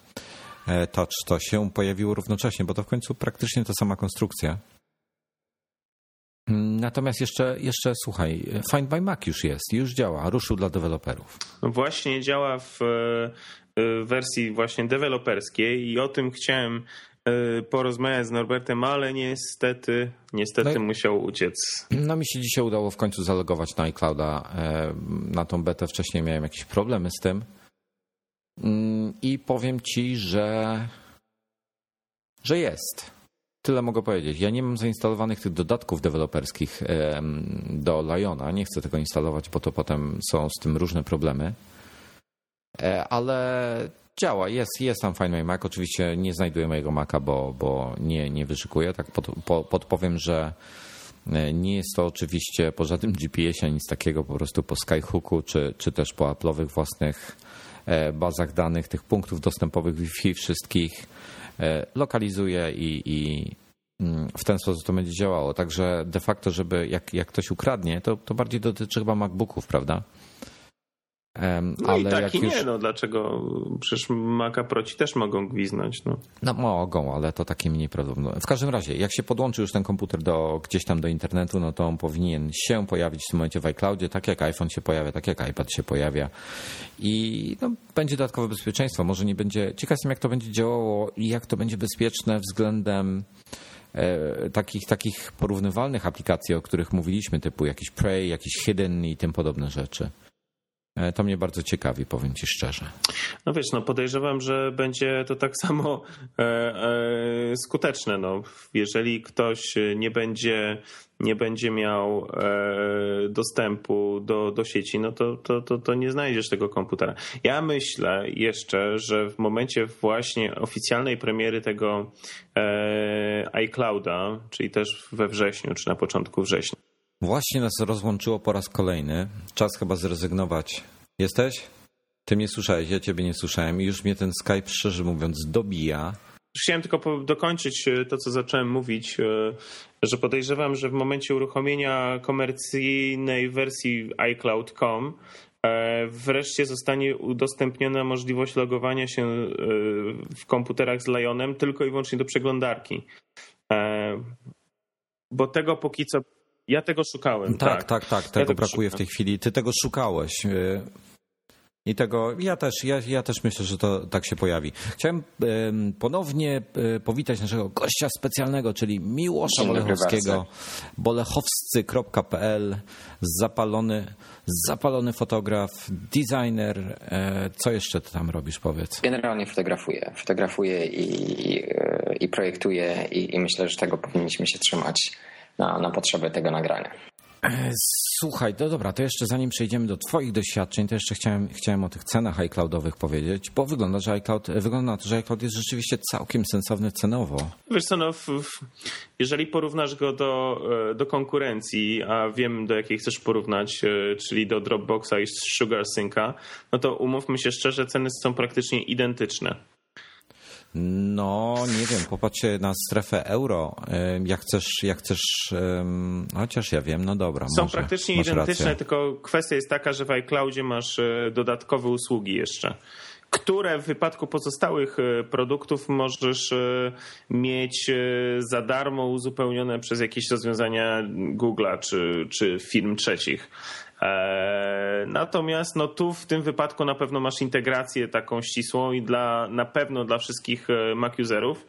Touch to się pojawiło równocześnie, bo to w końcu praktycznie ta sama konstrukcja. Natomiast jeszcze, jeszcze słuchaj, Find by Mac już jest, już działa, ruszył dla deweloperów. No właśnie działa w e, wersji właśnie deweloperskiej i o tym chciałem e, porozmawiać z Norbertem, ale niestety, niestety no, musiał uciec. No mi się dzisiaj udało w końcu zalogować na iClouda e, na tą betę. Wcześniej miałem jakieś problemy z tym. Mm, I powiem ci, że, że jest. Tyle mogę powiedzieć. Ja nie mam zainstalowanych tych dodatków deweloperskich do Liona. Nie chcę tego instalować, bo to potem są z tym różne problemy. E, ale działa, jest, jest tam Find My Mac. Oczywiście nie znajduję mojego Maca, bo, bo nie, nie wyszukuję. Tak pod, po, podpowiem, że e, nie jest to oczywiście po żadnym GPS-ie nic takiego, po prostu po Skyhooku czy, czy też po Apple'owych własnych e, bazach danych, tych punktów dostępowych Wi-Fi wszystkich lokalizuje i, i mm, w ten sposób to będzie działało. Także de facto, żeby jak, jak ktoś ukradnie, to, to bardziej dotyczy chyba MacBooków, prawda? No ale i tak i już... nie, no dlaczego? Przecież Maca Proci też mogą gwiznąć. No. no mogą, ale to takie mniej prawdopodobne. W każdym razie, jak się podłączy już ten komputer do, gdzieś tam do internetu, no to on powinien się pojawić w tym momencie w iCloudzie, tak jak iPhone się pojawia, tak jak iPad się pojawia i no, będzie dodatkowe bezpieczeństwo. Może nie będzie, ciekaw jestem jak to będzie działało i jak to będzie bezpieczne względem e, takich, takich porównywalnych aplikacji, o których mówiliśmy, typu jakiś Prey, jakiś Hidden i tym podobne rzeczy. E, to mnie bardzo ciekawi, powiem ci szczerze. No wiesz, no podejrzewam, że będzie to tak samo e, e, skuteczne. No, jeżeli ktoś nie będzie, nie będzie miał dostępu do, do sieci, no to, to, to, to nie znajdziesz tego komputera. Ja myślę jeszcze, że w momencie właśnie oficjalnej premiery tego iClouda, czyli też we wrześniu, czy na początku września, Właśnie nas rozłączyło po raz kolejny. Czas chyba zrezygnować. Jesteś? Ty mnie słyszałeś, ja ciebie nie słyszałem i już mnie ten Skype szczerze mówiąc dobija. chciałem tylko dokończyć to, co zacząłem mówić, że podejrzewam, że w momencie uruchomienia komercyjnej wersji iCloud.com wreszcie zostanie udostępniona możliwość logowania się w komputerach z Lionem tylko i wyłącznie do przeglądarki. Bo tego póki co ja tego szukałem. Tak, tak, tak, tak tego ja brakuje w tej chwili. Ty tego szukałeś. Y, I tego ja też, ja, ja też myślę, że to tak się pojawi. Chciałem ponownie y, powitać naszego gościa specjalnego, czyli Miłosza Bolechowskiego, bolechowscy.pl, zapalony, zapalony fotograf, designer. E, co jeszcze ty tam robisz, powiedz? Generalnie fotografuję. Fotografuję i, i projektuję i, i myślę, że tego powinniśmy się trzymać na, na potrzeby tego nagrania. E, słuchaj, to dobra, to jeszcze zanim przejdziemy do Twoich doświadczeń, to jeszcze chciałem, chciałem o tych cenach iCloudowych powiedzieć, bo wygląda, że iCloud, wygląda na to, że iCloud jest rzeczywiście całkiem sensowny cenowo. Wiesz co, no, w, w, jeżeli porównasz go do, e, do konkurencji, a wiem do jakiej chcesz porównać, e, czyli do Dropboxa i SugarSynca, no to umówmy się szczerze, ceny są praktycznie identyczne. No, nie wiem, popatrzcie na strefę euro. Jak chcesz, jak chcesz, chociaż ja wiem, no dobra. Są może, praktycznie identyczne, rację. tylko kwestia jest taka, że w iCloudzie masz e, dodatkowe usługi jeszcze które w wypadku pozostałych e, produktów możesz e, mieć za darmo uzupełnione przez jakieś rozwiązania Google'a czy, czy firm trzecich. E, natomiast no tu w tym wypadku na pewno masz integrację taką ścisłą i dla, na pewno dla wszystkich e, Mac userów,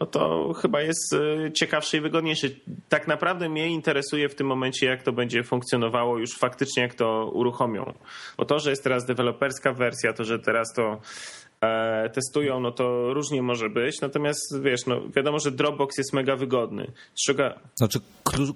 no to chyba jest e, ciekawsze i wygodniejsze. Tak naprawdę mnie interesuje w tym momencie, jak to będzie funkcjonowało już faktycznie, jak to uruchomią. Bo to, że jest teraz deweloperska wersja, to, że teraz to testują, no to różnie może być. Natomiast wiesz, no wiadomo, że Dropbox jest mega wygodny. Szuka... Znaczy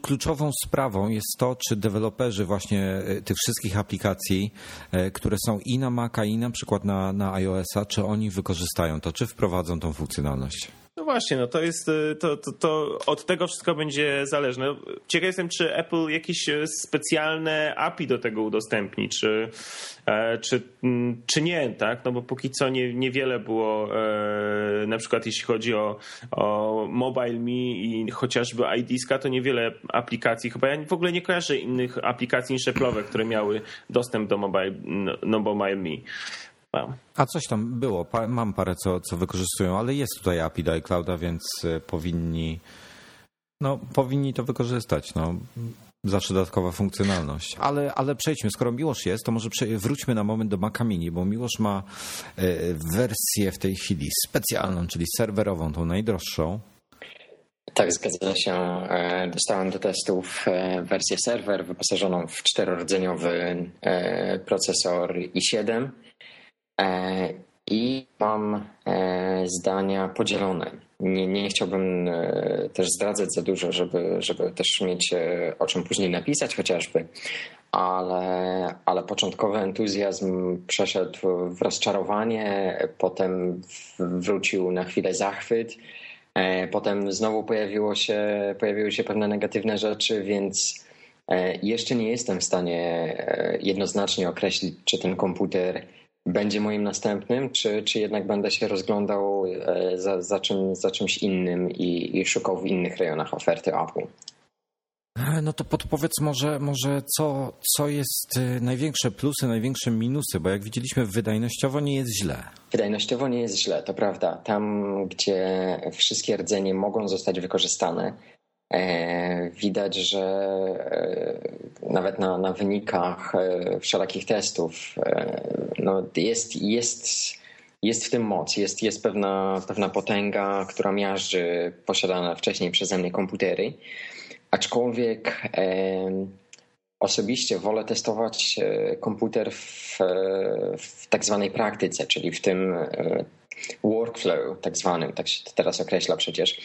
kluczową sprawą jest to, czy deweloperzy właśnie e, tych wszystkich aplikacji, e, które są i na Maca, i na przykład na, na iOS-a, czy oni wykorzystają to, czy wprowadzą tą funkcjonalność. No właśnie, no to jest, y, to, to, to od tego wszystko będzie zależne. Ciekaw jestem, czy Apple jakieś y, specjalne API do tego udostępni, czy, e, czy, mm, czy nie, tak? No bo póki co nie, niewiele było, e, na przykład jeśli chodzi o, o Mobile Me i chociażby iDiska, to niewiele aplikacji, chyba ja w ogóle nie kojarzę innych aplikacji niż Apple'owe, które miały dostęp do Mobile, no, no Mobile Me. A coś tam było, mam parę co, co wykorzystują, ale jest tutaj API do iClouda, więc e, powinni no, powinni to wykorzystać. No. Zawsze dodatkowa funkcjonalność. Ale, ale przejdźmy, skoro Miłosz jest, to może wróćmy na moment do Maca Mini, bo Miłosz ma e, wersję w tej chwili specjalną, czyli serwerową, tą najdroższą. Tak, zgadza się. E, dostałem do testów wersję serwer wyposażoną w czterorodzeniowy procesor i7 E, I mam e, zdania podzielone. Nie, nie chciałbym e, też zdradzać za dużo, żeby, żeby też mieć o czym później napisać chociażby, ale, ale początkowy entuzjazm przeszedł w rozczarowanie, potem wrócił na chwilę zachwyt, potem znowu pojawiło się, pojawiły się pewne negatywne rzeczy, więc jeszcze nie jestem w stanie jednoznacznie określić, czy ten komputer będzie moim następnym, czy, czy jednak będę się rozglądał e, za, za, czym, za czymś innym i, i szukał w innych rejonach oferty Apple? E, no to podpowiedz może, może co, co jest e, największe plusy, największe minusy, bo jak widzieliśmy wydajnościowo nie jest źle. Wydajnościowo nie jest źle, to prawda. Tam, gdzie wszystkie rdzenie mogą zostać wykorzystane, widać, że e, nawet na, na wynikach e, wszelakich testów no jest, jest, jest w tym moc, jest, jest pewna, pewna potęga, która miażdży posiadane wcześniej przeze mnie komputery. Aczkolwiek osobiście wolę testować komputer w, w tak zwanej praktyce, czyli w tym workflow, tak zwanym, tak się teraz określa przecież,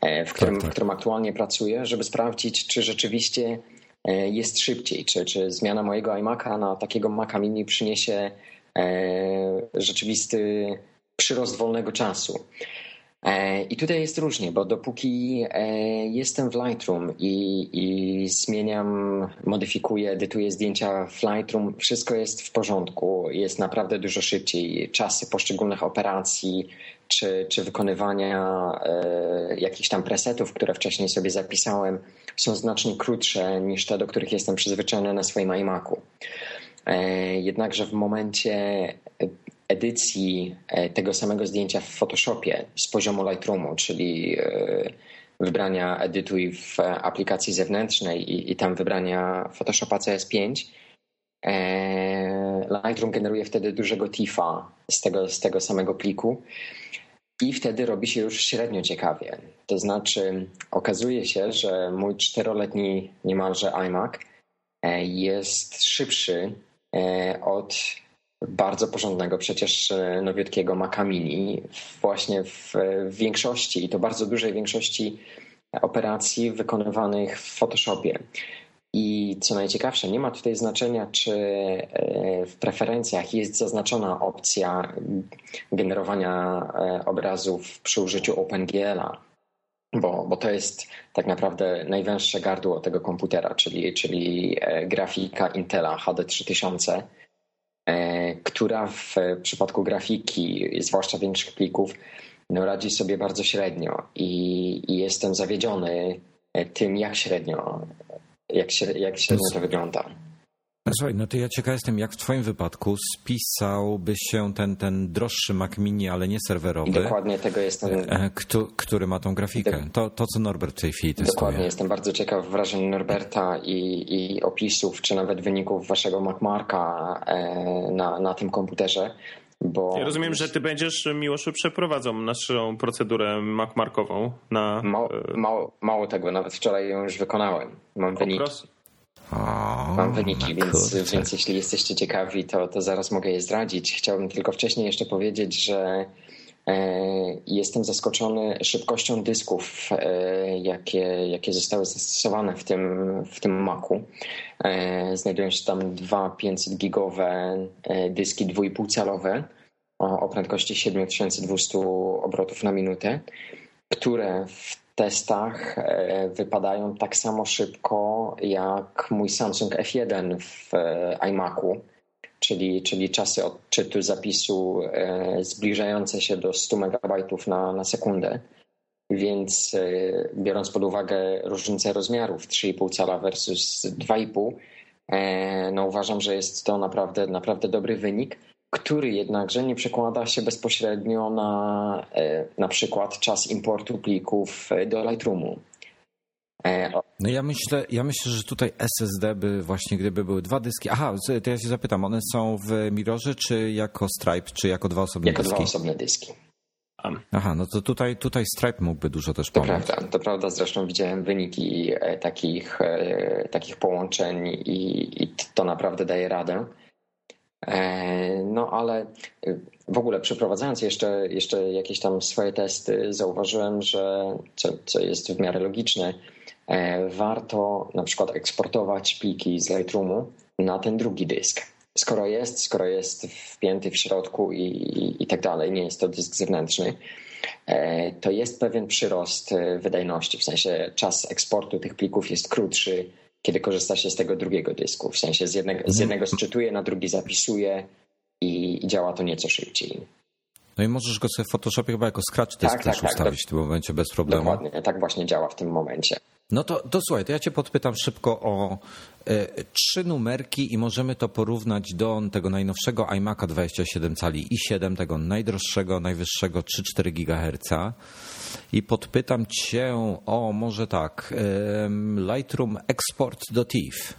e, w którym, tak, tak. w którym aktualnie pracuję, żeby sprawdzić, czy rzeczywiście e, jest szybciej, czy, czy zmiana mojego iMac'a na takiego Maca Mini przyniesie e, rzeczywisty przyrost wolnego czasu. E, I tutaj jest różnie, bo dopóki e, jestem w Lightroom i, i, zmieniam, modyfikuję, edytuję zdjęcia w Lightroom, wszystko jest w porządku, jest naprawdę dużo szybciej. Czasy poszczególnych operacji czy, czy wykonywania e, jakichś tam presetów, które wcześniej sobie zapisałem, są znacznie krótsze niż te, do których jestem przyzwyczajony na swoim iMacu. E, jednakże w momencie edycji e, tego samego zdjęcia w Photoshopie z poziomu Lightroomu, czyli e, wybrania edytuj w aplikacji zewnętrznej i, i tam wybrania Photoshopa CS5, e, Lightroom generuje wtedy dużego TIFA z tego, z tego samego pliku i wtedy robi się już średnio ciekawie. To znaczy okazuje się, że mój czteroletni niemalże iMac jest szybszy od bardzo porządnego, przecież e, nowiutkiego Maca Mini właśnie w, w większości i to bardzo dużej większości operacji wykonywanych w Photoshopie. I co najciekawsze, nie ma tutaj znaczenia, czy e, w preferencjach jest zaznaczona opcja generowania e, obrazów przy użyciu OpenGL-a, bo, bo to jest tak naprawdę najwęższe gardło tego komputera, czyli, czyli grafika Intela HD 3000 E, która w przypadku grafiki, zwłaszcza większych plików, no radzi sobie bardzo średnio i, i jestem zawiedziony tym, jak średnio, jak, jak średnio to wygląda. Słuchaj, no to ja ciekaw jestem, jak w twoim wypadku spisałby się ten, ten droższy Mac Mini, ale nie serwerowy. Dokładnie tego jestem. E, który ma tą grafikę. To, to, co Norbert w tej chwili testuje. Dokładnie, jestem bardzo ciekaw wrażeń Norberta i, i opisów, czy nawet wyników waszego MacMarka e, na, na tym komputerze. Bo... Ja rozumiem, że ty będziesz, Miłoszu, przeprowadzą naszą procedurę MacMarkową na... Mało, mało, mało tego, nawet wczoraj ją już wykonałem. Mam wynik. Mam wyniki, więc, więc jeśli jesteście ciekawi, to, to zaraz mogę je zdradzić. Chciałbym tylko wcześniej jeszcze powiedzieć, że e, Jestem zaskoczony szybkością dysków, e, jakie, jakie zostały zastosowane w tym, w tym Macu. E, znajdują się tam dwa 500 gigowe dyski 2,5 calowe o, o prędkości 7200 obrotów na minutę, które w testach e, wypadają tak samo szybko jak mój Samsung F1 w e, iMacu, czyli, czyli czasy odczytu zapisu e, zbliżające się do 100 MB na, na sekundę. Więc biorąc pod uwagę różnicę rozmiarów 3,5 cala versus 2,5, no uważam, że jest to naprawdę, naprawdę dobry wynik który jednakże nie przekłada się bezpośrednio na e, na przykład czas importu plików e, do Lightroomu. E, no ja myślę, ja myślę, że tutaj SSD by właśnie gdyby były dwa dyski. Aha, to ja się zapytam, one są w Mirrorze czy jako Stripe, czy jako dwa osobne jako dyski? Jako dwa osobne dyski. Aha, no to tutaj, tutaj Stripe mógłby dużo też pomóc. To prawda, to prawda. Zresztą widziałem wyniki takich, takich połączeń i, i to naprawdę daje radę. E, no ale y, w ogóle przeprowadzając jeszcze, jeszcze jakieś tam swoje testy, zauważyłem, że co, co jest w miarę logiczne, e, warto na przykład eksportować pliki z Lightroomu na ten drugi dysk. Skoro jest, skoro jest wpięty w środku i, i, i tak dalej, nie jest to dysk zewnętrzny, e, to jest pewien przyrost wydajności, w sensie czas eksportu tych plików jest krótszy, kiedy korzysta się z tego drugiego dysku. W sensie z jednego, z mhm. jednego sczytuje, na drugi zapisuje i, i działa to nieco szybciej. No i możesz go sobie w Photoshopie chyba jako scratch disk tak, też tak, tak ustawić tak, w tym momencie bez problemu. Dokładnie, tak właśnie działa w tym momencie. No to, to słuchaj, to ja cię podpytam szybko o e, trzy numerki i możemy to porównać do tego najnowszego iMac'a 27 cali i 7, tego najdroższego, najwyższego 3,4 GHz i podpytam cię o może tak, Lightroom Export do TIFF.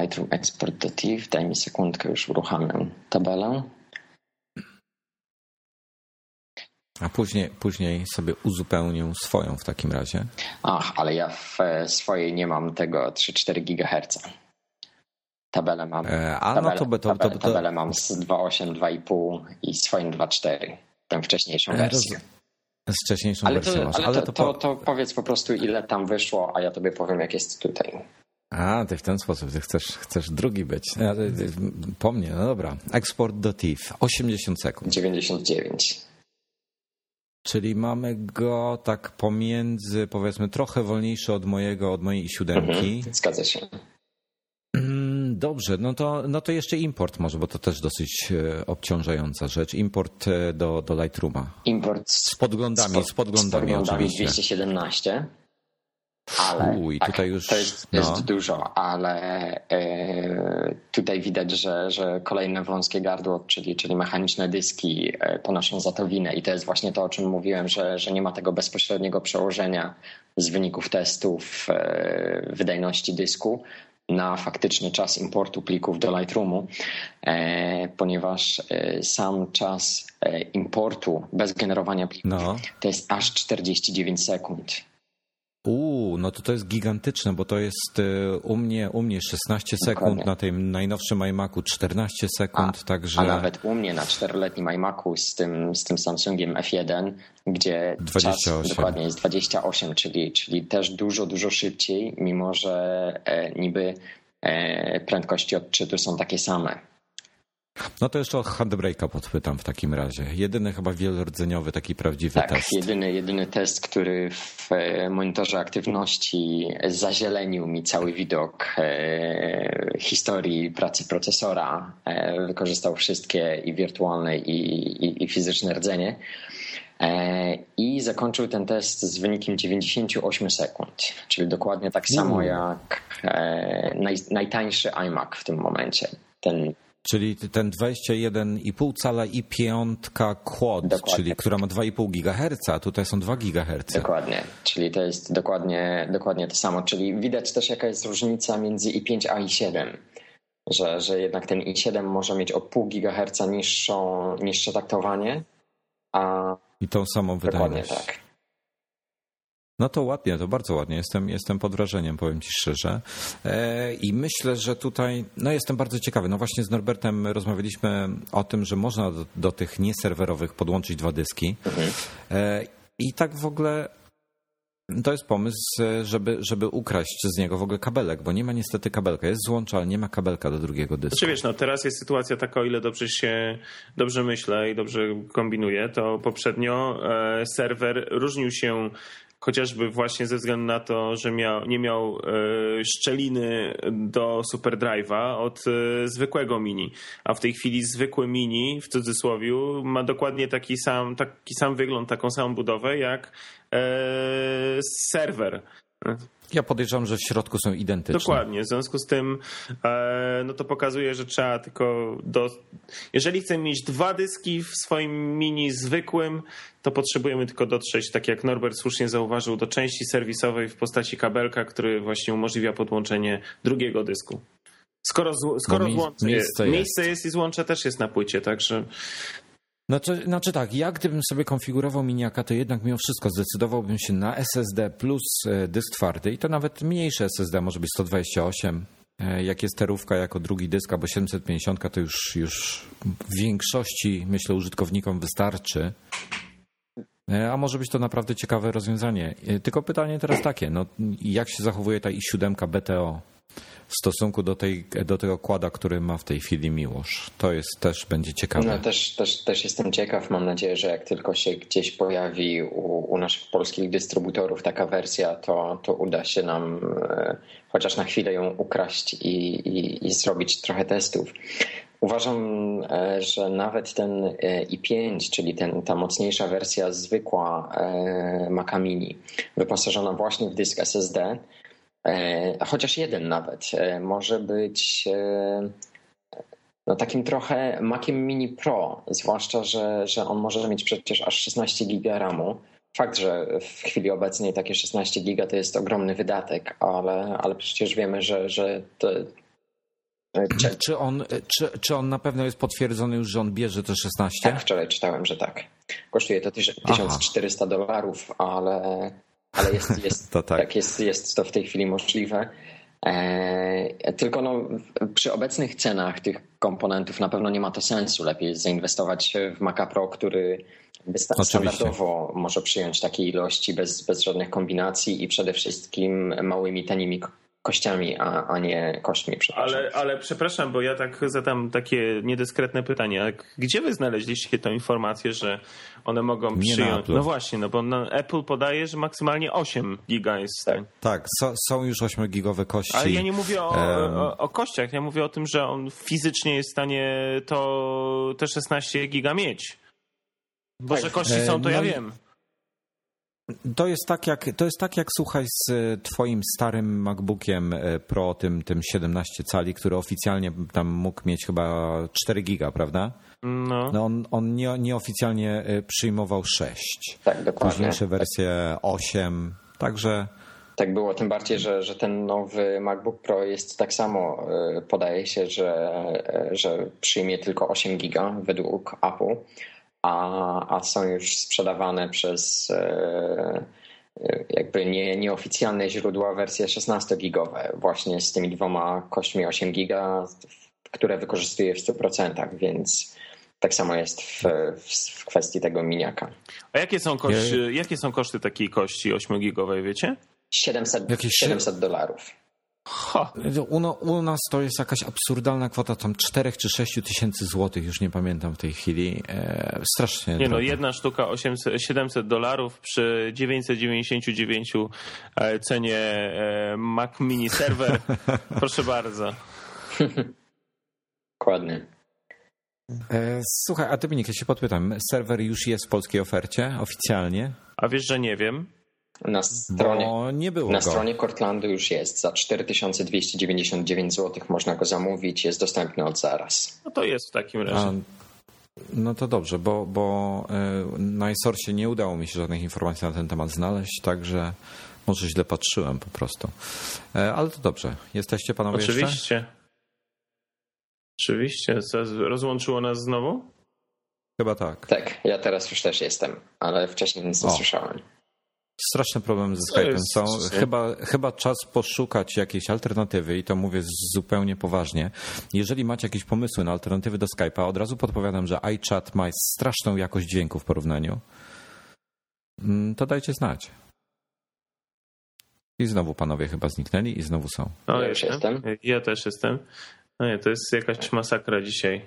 Lightroom Export do TIFF, daj mi sekundkę, już uruchamiam tabelę. A później, później sobie uzupełnię swoją w takim razie. Ach, ale ja w swojej nie mam tego 3-4 GHz. Tabelę mam. E, a tabelę, no to, to, to, to, tabelę mam z 2.8, 2.5 i swoim 2.4. Tę wcześniejszą wersję. Roz, z wcześniejszą ale wersją. To, ale, ale to, to, to, powiedz po prostu, ile tam wyszło, a ja tobie powiem, jak jest tutaj. A, ty w ten sposób, ty chcesz, chcesz drugi być. Po mnie, no dobra. Eksport do TIFF, 80 sekund. 99. Czyli mamy go tak pomiędzy, powiedzmy, trochę wolniejszy od mojego, od mojej siódemki. Mhm, zgadza się. Mm, dobrze no to, no to jeszcze import może, bo to też dosyć e, obciążająca rzecz. Import e, do, do Lightrooma. Import z podglądami, z podglądami, z podglądami oczywiście. 217 ale Uj, tutaj tak, już, to jest, no. jest dużo, ale e, tutaj widać, że, że kolejne wąskie gardło, czyli, czyli mechaniczne dyski e, ponoszą za to winę i to jest właśnie to, o czym mówiłem, że, że nie ma tego bezpośredniego przełożenia z wyników testów e, wydajności dysku na faktyczny czas importu plików do Lightroomu, ponieważ sam czas importu bez generowania plików no. to jest aż 49 sekund. Uuu, no to to jest gigantyczne, bo to jest e, u mnie, u mnie 16 sekund, Dokładnie. na tym najnowszym iMacu 14 sekund, a, także... A nawet u mnie na 4-letnim iMacu z tym, z tym Samsungiem F1, gdzie 28. czas dokładnie jest 28, czyli, czyli też dużo, dużo szybciej, mimo że e, niby e, prędkości odczytu są takie same. No to jeszcze o handbrake'a podpytam w takim razie. Jedyny chyba wielordzeniowy taki prawdziwy tak, test. Jedyny, jedyny test, który w e, monitorze aktywności zazielenił mi cały widok e, historii pracy procesora. E, wykorzystał wszystkie i wirtualne i, i, i fizyczne rdzenie. I zakończył ten test z wynikiem 98 sekund, czyli dokładnie tak samo jak naj, najtańszy iMac w tym momencie. Ten Czyli ten 21,5 cala i piątka quad, dokładnie. czyli która ma 2,5 GHz, a tutaj są 2 GHz. Dokładnie, czyli to jest dokładnie, dokładnie to samo. Czyli widać też jaka jest różnica między i5 a i7. Że, że jednak ten i7 może mieć o pół GHz niższą, niższe taktowanie, a i tą samą wydajność. Dokładnie tak. No to ładnie, to bardzo ładnie. Jestem, jestem pod wrażeniem, powiem Ci szczerze. E, I myślę, że tutaj, no jestem bardzo ciekawy. No właśnie z Norbertem rozmawialiśmy o tym, że można do, do tych nieserwerowych podłączyć dwa dyski. Mhm. E, I tak w ogóle to jest pomysł, żeby, żeby ukraść z niego w ogóle kabelek, bo nie ma niestety kabelka. Jest złącza, ale nie ma kabelka do drugiego dysku. Znaczy wiesz, no teraz jest sytuacja taka, o ile dobrze się, dobrze myślę i dobrze kombinuję, to poprzednio e, serwer różnił się chociażby właśnie ze względu na to, że miał, nie miał e, szczeliny do SuperDrive'a od e, zwykłego mini, a w tej chwili zwykły mini w cudzysłowie ma dokładnie taki sam, taki sam wygląd, taką samą budowę jak e, serwer. Ja podejrzewam, że w środku są identyczne. Dokładnie. W związku z tym e, no to pokazuje, że trzeba tylko do... Jeżeli chcemy mieć dwa dyski w swoim mini zwykłym, to potrzebujemy tylko dotrzeć, tak jak Norbert słusznie zauważył, do części serwisowej w postaci kabelka, który właśnie umożliwia podłączenie drugiego dysku. Skoro, skoro no, złącze miejsce jest, miejsce jest i złącze też jest na płycie, także znaczy, znaczy tak, ja gdybym sobie konfigurował miniaka, to jednak mimo wszystko zdecydowałbym się na SSD plus e, dysk twardy i to nawet mniejsze SSD, może być 128. E, jak jest sterówka jako drugi dysk, albo 750 to już, już w większości, myślę, użytkownikom wystarczy. E, a może być to naprawdę ciekawe rozwiązanie. Tylko pytanie teraz takie, no, jak się zachowuje ta i7 BTO? W stosunku do, tej, do tego kłada, który ma w tej chwili Miłosz. To jest też będzie ciekawe. No też, też, też jestem ciekaw. Mam nadzieję, że jak tylko się gdzieś pojawi u, u naszych polskich dystrybutorów taka wersja, to, to uda się nam e, chociaż na chwilę ją ukraść i, i, i zrobić trochę testów. Uważam, e, że nawet ten e, i5, czyli ten, ta mocniejsza wersja zwykła Maca Mini, wyposażona właśnie w dysk SSD, E, chociaż jeden nawet, e, może być e, no, takim trochę Maciem Mini Pro, zwłaszcza, że, że on może mieć przecież aż 16 GB RAMu. Fakt, że w chwili obecnej takie 16 giga to jest ogromny wydatek, ale, ale przecież wiemy, że, że to, czy, czy, on, czy, czy on na pewno jest potwierdzony już, że on bierze te 16? Tak, wczoraj czytałem, że tak. Kosztuje to 1400 dolarów, ale ale jest, jest, to tak. tak. jest, jest to w tej chwili możliwe. E, tylko no, przy obecnych cenach tych komponentów na pewno nie ma to sensu. Lepiej zainwestować w Maca Pro, który standardowo może przyjąć takie ilości bez, bez żadnych kombinacji i przede wszystkim małymi, tanimi kościami, a, a nie kośćmi, przepraszam. Ale, ale przepraszam, bo ja tak zadam takie niedyskretne pytanie. Gdzie wy znaleźliście tę informację, że one mogą Nie przyjąć? No właśnie, no bo Apple podaje, że maksymalnie 8 giga jest w stanie. Tak, so, są już 8-gigowe kości. Ale ja nie mówię o, Em. o, o kościach, ja mówię o tym, że on fizycznie jest w stanie to te 16 giga mieć. Bo Tak. że kości są, to ja no i- wiem. To jest tak jak, to jest tak jak słuchaj z e, twoim starym MacBookiem e, Pro, tym, tym 17 cali, który oficjalnie tam mógł mieć chyba 4 giga, prawda? No. No on, on nie, nieoficjalnie e, przyjmował 6. Tak, dokładnie. Późniejsze wersje 8. Także Tak było, tym bardziej, że, że ten nowy MacBook Pro jest tak samo, podaje się, że, że przyjmie tylko 8 giga według Apple, a, a są już sprzedawane przez y, y, jakby nie, nieoficjalne źródła wersje 16-gigowe, właśnie z tymi dwoma kośćmi 8 giga, które wykorzystuje w 100%, więc tak samo jest w, w, w kwestii tego miniaka. A jakie są, kości, jakie są koszty takiej kości 8-gigowej, wiecie? 700, Jakieś- 700 dolarów. Ha. u, no, u nas to jest jakaś absurdalna kwota, tam 4 czy 6 tysięcy złotych, już nie pamiętam w tej chwili. E, strasznie. Nie no, jedna sztuka 800, 700 dolarów przy 999 e, cenie e, Mac Mini Server. Proszę bardzo. Dokładnie. E, słuchaj, a Dominik, ja się podpytam, serwer już jest w polskiej ofercie oficjalnie? A wiesz, że nie wiem? Na stronie, Bo nie było na go. stronie Cortlandu już jest. Za 4299 zł można go zamówić. Jest dostępny od zaraz. No to jest w takim A, razie. no to dobrze, bo, bo e, na iSource nie udało mi się żadnych informacji na ten temat znaleźć, także może źle patrzyłem po prostu. E, Ale to dobrze. Jesteście panowie jeszcze? Oczywiście. Oczywiście. Co, Rozłączyło nas znowu? Chyba tak. Tak, ja teraz już też jestem, ale wcześniej nic nie O. słyszałem. Straszne problemy ze Skype'em są. Chyba, chyba czas poszukać jakiejś alternatywy i to mówię zupełnie poważnie. Jeżeli macie jakieś pomysły na alternatywy do Skype'a, od razu podpowiadam, że iChat ma straszną jakość dźwięku w porównaniu. Mm, To dajcie znać. I znowu panowie chyba zniknęli i znowu są. No, Ja już jestem. Ja też jestem. No nie, to jest jakaś masakra dzisiaj.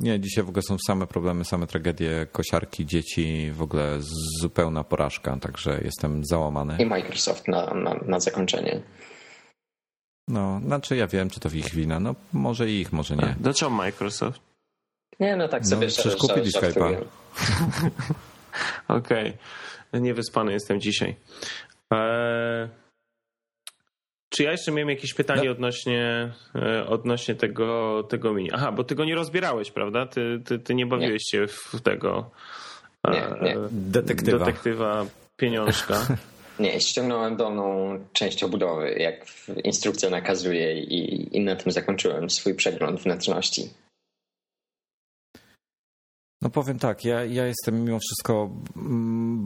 Nie, dzisiaj w ogóle są same problemy, same tragedie, kosiarki, dzieci, w ogóle zupełna porażka, także jestem załamany. I Microsoft na, na, na zakończenie. No, znaczy ja wiem, czy to w ich wina. No, może ich, może nie. Dlaczego Microsoft? Nie, no tak No, sobie przecież żart- kupili. Skype'a. Okej. Niewyspany jestem dzisiaj. Eee, czy ja jeszcze miałem jakieś pytanie No. odnośnie, e, odnośnie tego, tego mini? Aha, bo ty go nie rozbierałeś, prawda? Ty, ty, ty nie bawiłeś się w tego e, Nie, nie. Detektywa. detektywa pieniążka. Nie, ściągnąłem dolną część obudowy, jak instrukcja nakazuje i, i na tym zakończyłem swój przegląd wnętrzności. No powiem tak, ja, ja jestem mimo wszystko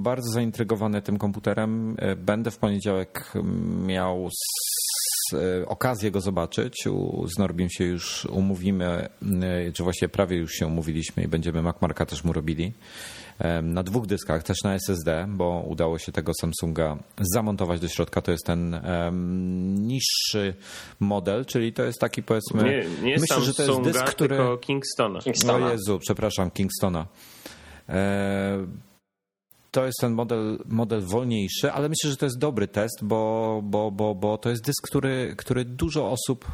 bardzo zaintrygowany tym komputerem. E, Będę w poniedziałek miał e, okazję go zobaczyć. U- Z Norbim się już umówimy, e, czy właściwie prawie już się umówiliśmy i będziemy MacMarka też mu robili. Na dwóch dyskach, też na SSD, bo udało się tego Samsunga zamontować do środka. To jest ten em, niższy model, czyli to jest taki powiedzmy... Nie, nie myślę, że to jest Samsunga, dysk, który... tylko Kingstona. Kingstona. O Jezu, przepraszam, Kingstona. E, To jest ten model, model wolniejszy, ale myślę, że to jest dobry test, bo, bo, bo, bo to jest dysk, który, który dużo osób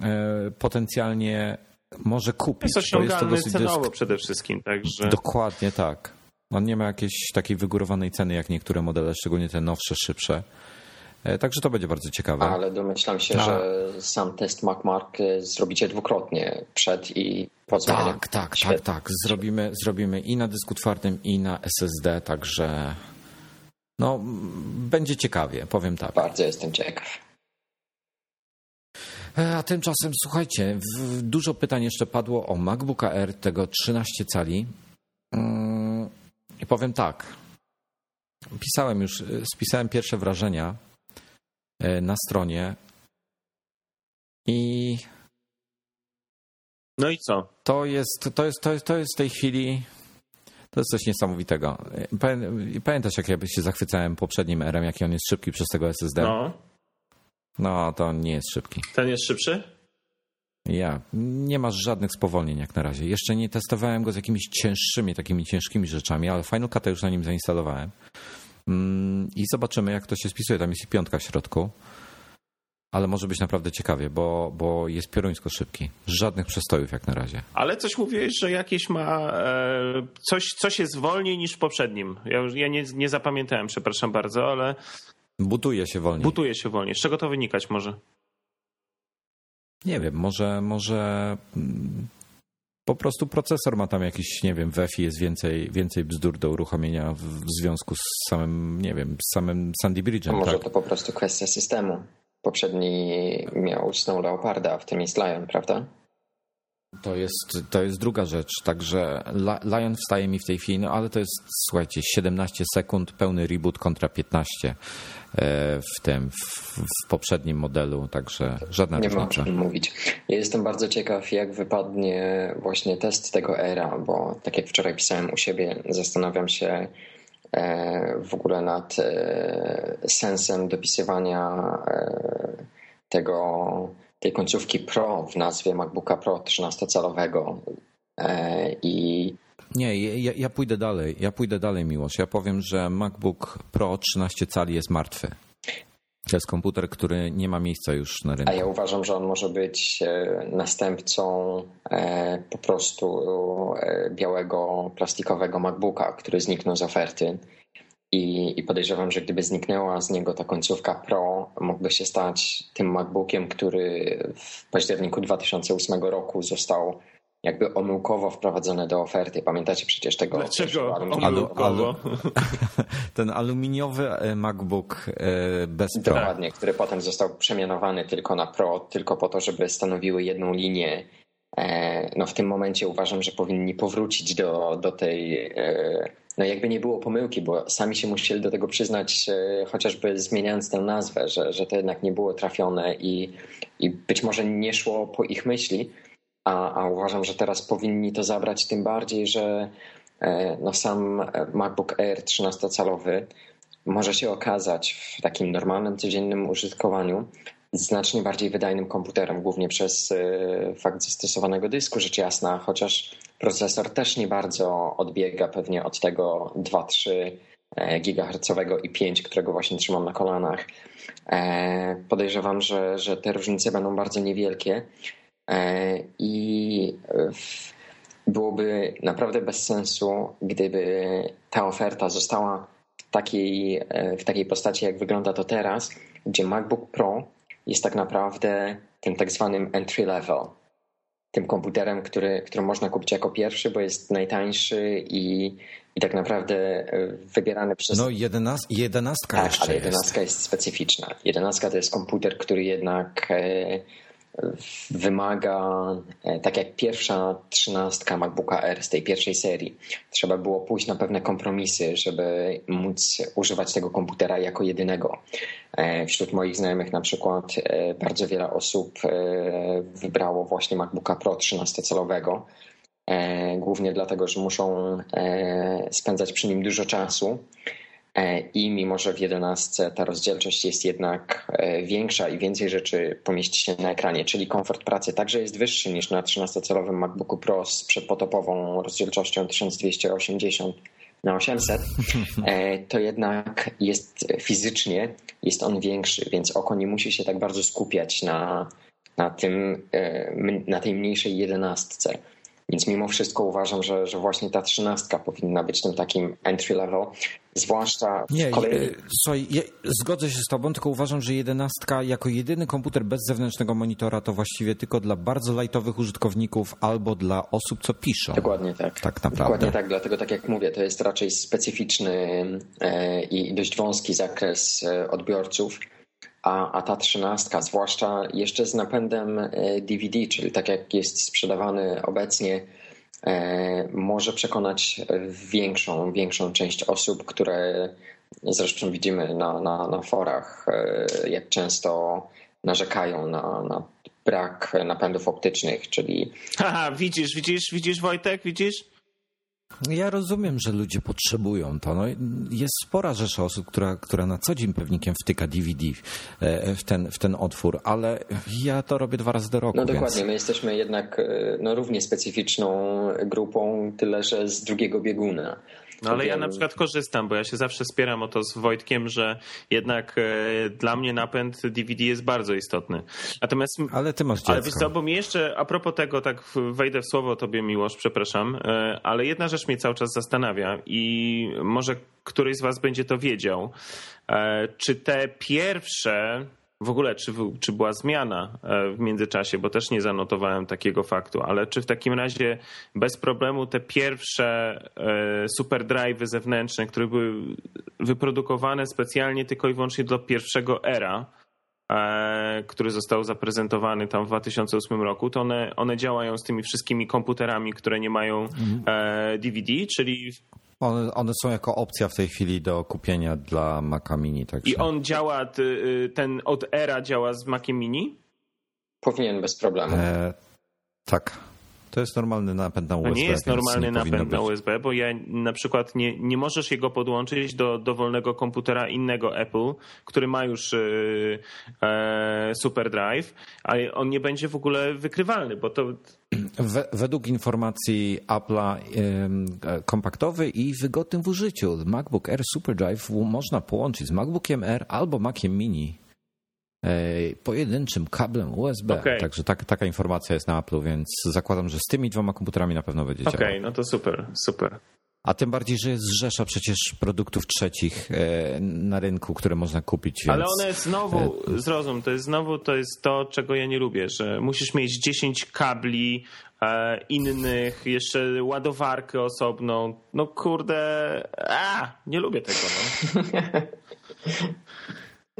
e, potencjalnie może kupić. Jest Bo jest to osiągalny cenowo dysk. przede wszystkim, także... Dokładnie tak. On nie ma jakiejś takiej wygórowanej ceny jak niektóre modele, szczególnie te nowsze, szybsze. E, Także to będzie bardzo ciekawe. Ale domyślam się, A. że sam test MacMark y, zrobicie dwukrotnie, przed i po zmianie. Tak, tak, tak, Świetnie. tak. Zrobimy, zrobimy i na dysku twardym, i na SSD, także no, będzie ciekawie, powiem tak. Bardzo jestem ciekaw. E, A tymczasem, słuchajcie, dużo pytań jeszcze padło o MacBooka Air tego 13 cali. Mm, I powiem tak. Pisałem już, e, spisałem pierwsze wrażenia e, na stronie i No i co? To jest, to jest, to jest, to jest w tej chwili. To jest coś niesamowitego. Pamię- Pamiętasz, jak ja się zachwycałem poprzednim RM, jaki on jest szybki przez tego SSD? No. No, to nie jest szybki. Ten jest szybszy? Ja. Nie masz żadnych spowolnień jak na razie. Jeszcze nie testowałem go z jakimiś cięższymi, takimi ciężkimi rzeczami, ale Final Cut już na nim zainstalowałem. Mm, I zobaczymy, jak to się spisuje. Tam jest i piątka w środku. Ale może być naprawdę ciekawie, bo, bo jest pioruńsko szybki. Żadnych przestojów jak na razie. Ale coś mówiłeś, że jakieś ma. E, coś, coś jest wolniej niż w poprzednim. Ja, już, ja nie, nie zapamiętałem, przepraszam bardzo, ale Butuje się wolniej. butuje się wolniej. Z czego to wynikać może? Nie wiem, może, może mm, po prostu procesor ma tam jakiś, nie wiem, w EFI jest więcej, więcej bzdur do uruchomienia w, w związku z samym, nie wiem, z samym Sandy Bridge'em, Może tak? to po prostu kwestia systemu. Poprzedni miał Snow Leoparda, a w tym jest Lion, prawda? To jest, to jest druga rzecz. Także Lion wstaje mi w tej chwili, no ale to jest, słuchajcie, 17 sekund, pełny reboot kontra 15 e, w tym, w, w poprzednim modelu, także żadna Nie ma o różnica. czym mówić. Ja jestem bardzo ciekaw, jak wypadnie właśnie test tego era, bo tak jak wczoraj pisałem u siebie, zastanawiam się e, w ogóle nad e, sensem dopisywania tego, tej końcówki Pro w nazwie MacBooka Pro 13-calowego. E, I Nie, ja, ja pójdę dalej, ja pójdę dalej, Miłosz. Ja powiem, że MacBook Pro 13 cali jest martwy. To jest komputer, który nie ma miejsca już na rynku. A ja uważam, że on może być e, następcą e, po prostu białego plastikowego MacBooka, który zniknął z oferty. I, I podejrzewam, że gdyby zniknęła z niego ta końcówka Pro, mógłby się stać tym MacBookiem, który w październiku 2008 roku został jakby omyłkowo wprowadzony do oferty. Pamiętacie przecież tego? Dlaczego omyłkowo? Ten aluminiowy e, MacBook e, bez Pro. Dokładnie, który potem został przemianowany tylko na Pro, tylko po to, żeby stanowiły jedną linię. E, No w tym momencie uważam, że powinni powrócić do, do tej. No jakby nie było pomyłki, bo sami się musieli do tego przyznać, e, chociażby zmieniając tę nazwę, że, że to jednak nie było trafione i, i być może nie szło po ich myśli, a, a uważam, że teraz powinni to zabrać, tym bardziej, że e, no sam MacBook Air 13-calowy może się okazać w takim normalnym, codziennym użytkowaniu znacznie bardziej wydajnym komputerem, głównie przez e, fakt zastosowanego dysku, rzecz jasna, chociaż procesor też nie bardzo odbiega pewnie od tego 2-3 GHz i 5, którego właśnie trzymam na kolanach. E, Podejrzewam, że, że te różnice będą bardzo niewielkie e, i byłoby naprawdę bez sensu, gdyby ta oferta została w takiej, e, w takiej postaci, jak wygląda to teraz, gdzie MacBook Pro jest tak naprawdę tym tak zwanym entry level. Tym komputerem, który, który można kupić jako pierwszy, bo jest najtańszy i, i tak naprawdę e, wybierany przez. No jedenast, jedenastka tak, jeszcze ale jest. jedenastka jest specyficzna. Jedenastka to jest komputer, który jednak e, wymaga, e, tak jak pierwsza trzynastka MacBooka R z tej pierwszej serii, trzeba było pójść na pewne kompromisy, żeby móc używać tego komputera jako jedynego. E, Wśród moich znajomych na przykład e, bardzo wiele osób wybrało właśnie MacBooka Pro 13-calowego, e, głównie dlatego, że muszą spędzać przy nim dużo czasu. E, I mimo, że w 11 ta rozdzielczość jest jednak e, większa i więcej rzeczy pomieści się na ekranie, czyli komfort pracy także jest wyższy niż na 13-calowym MacBooku Pro z przedpotopową rozdzielczością 1280 na 800, e, to jednak jest fizycznie jest on większy, więc oko nie musi się tak bardzo skupiać na, na, tym, na tej mniejszej jedenastce. Więc mimo wszystko uważam, że, że właśnie ta trzynastka powinna być tym takim entry level, zwłaszcza w Nie, kolejnej... e, słuchaj, ja zgodzę się z tobą, tylko uważam, że jedenastka jako jedyny komputer bez zewnętrznego monitora to właściwie tylko dla bardzo lightowych użytkowników albo dla osób, co piszą. Dokładnie tak. Tak naprawdę. Dokładnie tak, dlatego tak jak mówię, to jest raczej specyficzny e, i dość wąski zakres e, odbiorców, a, a ta trzynastka, zwłaszcza jeszcze z napędem e, DVD, czyli tak jak jest sprzedawany obecnie, e, może przekonać większą, większą część osób, które zresztą widzimy na, na, na forach, e, jak często narzekają na, na brak napędów optycznych, czyli widzisz, widzisz, widzisz Wojtek, widzisz? Ja rozumiem, że ludzie potrzebują to. No, jest spora rzesza osób, która, która na co dzień pewnikiem wtyka DVD e, w ten, w ten otwór, ale ja to robię dwa razy do roku. No więc... dokładnie, my jesteśmy jednak e, no, równie specyficzną grupą, tyle że z drugiego bieguna. No ale ja na przykład korzystam, bo ja się zawsze spieram o to z Wojtkiem, że jednak e, dla mnie napęd DVD jest bardzo istotny. Natomiast. Ale ty masz dziecko. Ale wiesz co, bo mi jeszcze a propos tego, tak wejdę w słowo tobie, Miłosz, przepraszam, e, ale jedna rzecz mnie cały czas zastanawia i może któryś z was będzie to wiedział. E, czy te pierwsze w ogóle, czy, czy była zmiana e, w międzyczasie, bo też nie zanotowałem takiego faktu, ale czy w takim razie bez problemu te pierwsze e, superdrive'y zewnętrzne, które były wyprodukowane specjalnie tylko i wyłącznie do pierwszego era, e, który został zaprezentowany tam w 2008 roku, to one, one działają z tymi wszystkimi komputerami, które nie mają DVD, czyli one, one, są jako opcja w tej chwili do kupienia dla Maca Mini. Także. I on działa, y, ten od Era działa z Maciem Mini? Powinien bez problemu. E, tak. To jest normalny napęd na USB. To nie jest normalny napęd na USB, bo ja na przykład nie, nie możesz jego podłączyć do dowolnego komputera innego Apple, który ma już yy, e, Super Drive, ale on nie będzie w ogóle wykrywalny, bo to według informacji Apple'a kompaktowy i wygodny w użyciu. MacBook Air SuperDrive można połączyć z MacBookiem Air albo Maciem Mini e, pojedynczym kablem USB. Okay. Także tak, taka informacja jest na Apple'u, więc zakładam, że z tymi dwoma komputerami na pewno będzie Okej, okay, no to super, super. A tym bardziej, że jest rzesza przecież produktów trzecich e, na rynku, które można kupić. Więc... Ale one znowu, e, zrozum, to jest znowu to jest to, czego ja nie lubię, że musisz mieć 10 kabli e, innych, jeszcze ładowarkę osobną. No kurde, a, nie lubię tego. No.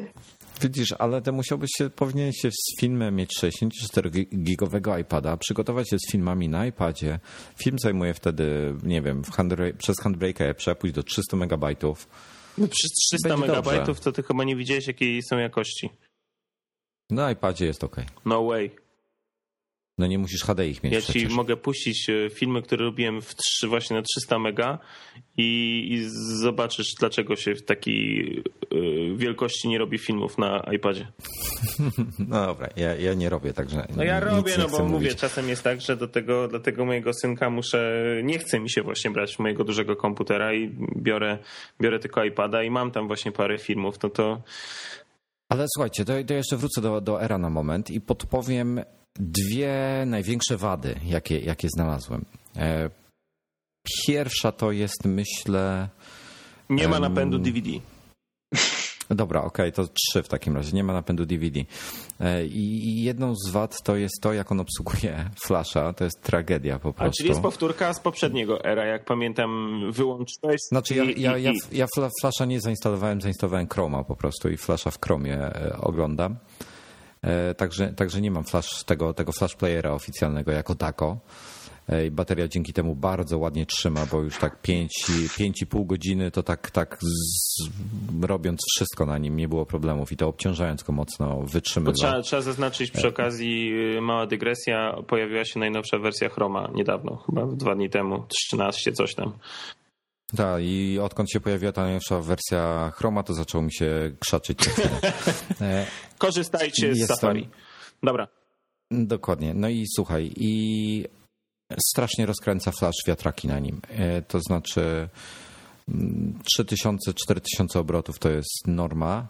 Widzisz, ale to musiałbyś się, powinien się z filmem mieć 64-gigowego iPada, przygotować się z filmami na iPadzie. Film zajmuje wtedy, nie wiem, przez handbrake przepuść do 300 megabajtów. No przez 300 Będzie megabajtów dobrze. to ty chyba nie widziałeś, jakiej są jakości. Na iPadzie jest ok. No way. No nie musisz HD ich mieć Ja przecież. ci mogę puścić e, filmy, które robiłem w 3, właśnie na 300 mega i, i zobaczysz, dlaczego się w takiej y, wielkości nie robi filmów na iPadzie. No dobra, ja, ja nie robię, także. No ja robię, no bo mówić. mówię, czasem jest tak, że do tego, do tego mojego synka muszę, nie chce mi się właśnie brać mojego dużego komputera i biorę, biorę tylko iPada i mam tam właśnie parę filmów, no to. Ale słuchajcie, to, to jeszcze wrócę do, do Era na moment i podpowiem dwie największe wady, jakie, jakie znalazłem. E, pierwsza to jest, myślę. Nie ma napędu DVD. Dobra, okej, okay, to trzy w takim razie. Nie ma napędu DVD. E, I jedną z wad to jest to, jak on obsługuje flasha. To jest tragedia po prostu. A czyli jest powtórka z poprzedniego era, jak pamiętam, wyłączyłeś. Znaczy, ja, ja, ja, ja flasha nie zainstalowałem, zainstalowałem Chroma po prostu i flasha w Chromie e, oglądam. E, także, także nie mam flash, tego, tego flash playera oficjalnego jako tako. E, I bateria dzięki temu bardzo ładnie trzyma, bo już tak 5,5 godziny to tak, tak z, robiąc wszystko na nim nie było problemów i to obciążając go mocno wytrzymywa. Trzeba, trzeba zaznaczyć przy okazji, y, mała dygresja, pojawiła się najnowsza wersja Chroma niedawno, chyba dwa dni temu, 13 coś tam. Tak, i odkąd się pojawiła ta najnowsza wersja Chroma, to zaczął mi się krzaczyć. E, Korzystajcie z Jestem... Safari. Dobra. Dokładnie. No i słuchaj, i strasznie rozkręca flash wiatraki na nim. E, to znaczy 3000-4000 mm, obrotów to jest norma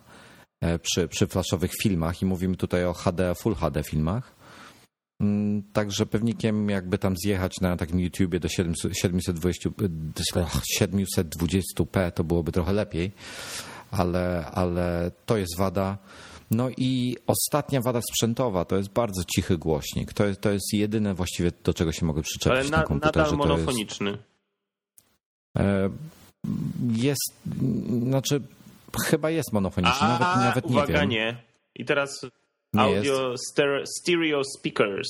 e, przy, przy flashowych filmach i mówimy tutaj o HD, Full HD filmach. Mm, także pewnikiem jakby tam zjechać na takim YouTubie do 720, 720p to byłoby trochę lepiej, ale, ale to jest wada. No i ostatnia wada sprzętowa to jest bardzo cichy głośnik. To jest, to jest jedyne właściwie do czego się mogę przyczepić Ale na, na komputerze. nadal monofoniczny. E, jest, znaczy chyba jest monofoniczny, A, nawet, nawet nie uwaga, nie. I teraz nie audio stereo, stereo speakers.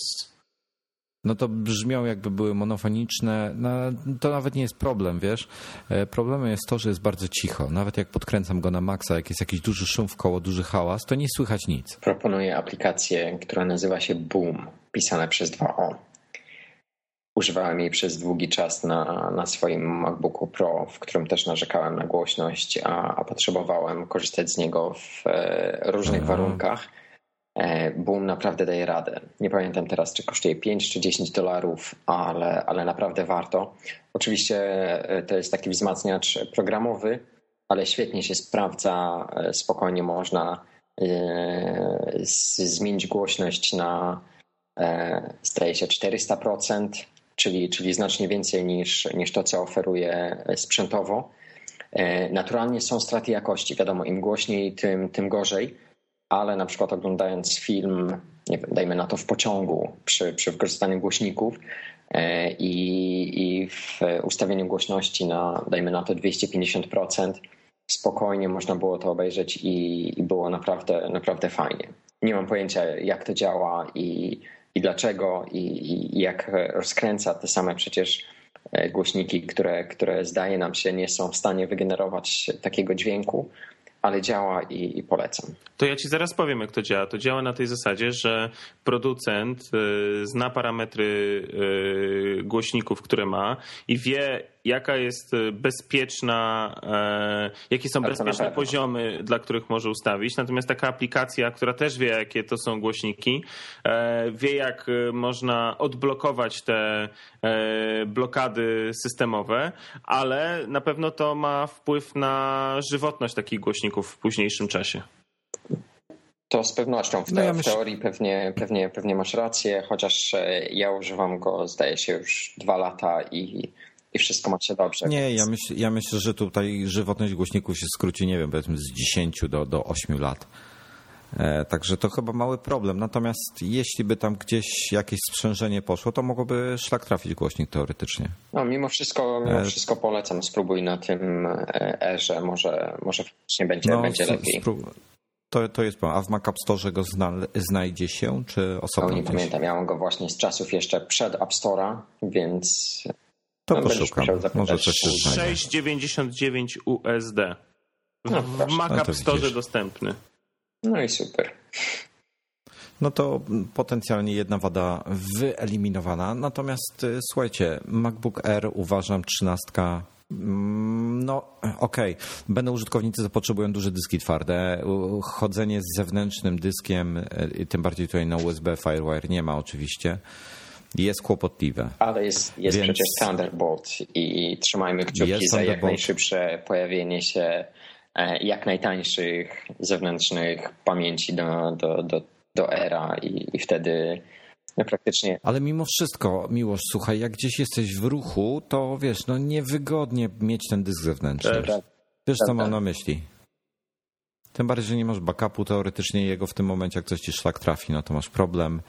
No to brzmią jakby były monofoniczne. No, to nawet nie jest problem, wiesz. E, problemem jest to, że jest bardzo cicho. Nawet jak podkręcam go na maksa, jak jest jakiś duży szum w koło, duży hałas, to nie słychać nic. Proponuję aplikację, która nazywa się Boom, pisane przez 2O. używałem jej przez długi czas na, na swoim MacBooku Pro, w którym też narzekałem na głośność, a, a potrzebowałem korzystać z niego w e, różnych Aha. warunkach. E, Boom naprawdę daje radę. Nie pamiętam teraz, czy kosztuje 5 czy 10 dolarów, ale, ale naprawdę warto. Oczywiście e, to jest taki wzmacniacz programowy, ale świetnie się sprawdza. Spokojnie można zmienić głośność na zdaje się 400%, czyli, czyli znacznie więcej niż, niż to, co oferuje sprzętowo. E, naturalnie są straty jakości. Wiadomo, im głośniej, tym, tym gorzej, ale na przykład oglądając film, nie wiem, dajmy na to w pociągu przy, przy wykorzystaniu głośników e, i, i w ustawieniu głośności na, dajmy na to 250%, spokojnie można było to obejrzeć i, i było naprawdę, naprawdę fajnie. Nie mam pojęcia, jak to działa i i dlaczego i, i, jak rozkręca te same przecież e, głośniki, które, które zdaje nam się nie są w stanie wygenerować takiego dźwięku, ale działa i, i, polecam. To ja ci zaraz powiem, jak to działa. To działa na tej zasadzie, że producent e, zna parametry e, głośników, które ma i wie, jaka jest e, bezpieczna, e, jakie są bezpieczne poziomy, dla których może ustawić. Natomiast taka aplikacja, która też wie, jakie to są głośniki, e, wie, jak można odblokować te blokady systemowe, ale na pewno to ma wpływ na żywotność takich głośników w późniejszym czasie. To z pewnością. W, te, no ja myśl... w teorii pewnie, pewnie, pewnie masz rację, chociaż ja używam go, zdaje się, już dwa lata i i wszystko macie dobrze. Nie, ja, myśl, ja myślę, że tutaj żywotność głośników się skróci, nie wiem, powiedzmy z 10 do, do 8 lat. E, także to chyba mały problem. Natomiast jeśli by tam gdzieś jakieś sprzężenie poszło, to mogłoby szlak trafić głośnik teoretycznie. No, mimo wszystko, mimo e, wszystko polecam. Spróbuj na tym erze, może, może faktycznie będzie, no, będzie lepiej. To, to jest A w Mac App Store go zna, znajdzie się, czy osobno? No, nie pamiętam. Miałem go właśnie z czasów jeszcze przed App Store'a, więc to no, poszukam. Może coś się znajdzie. 6,99 USD. W, no, w Mac App Store dostępny. No i super. No to potencjalnie jedna wada wyeliminowana. Natomiast y, słuchajcie, MacBook Air uważam 13 mm, no, okej. Okay. Będą użytkownicy, co potrzebują duże dyski twarde. Chodzenie z zewnętrznym dyskiem, y, tym bardziej tutaj na USB Firewire nie ma oczywiście jest kłopotliwe. Ale jest, jest Więc... przecież Thunderbolt i trzymajmy kciuki za jak najszybsze pojawienie się e, jak najtańszych zewnętrznych pamięci do, do, do, do era i, i wtedy no praktycznie. Ale mimo wszystko, Miłosz, słuchaj, jak gdzieś jesteś w ruchu, to wiesz, no niewygodnie mieć ten dysk zewnętrzny. Tak, tak. Wiesz, co mam na myśli? Tym bardziej, że nie masz backupu teoretycznie jego w tym momencie, jak coś ci szlak trafi, no to masz problem.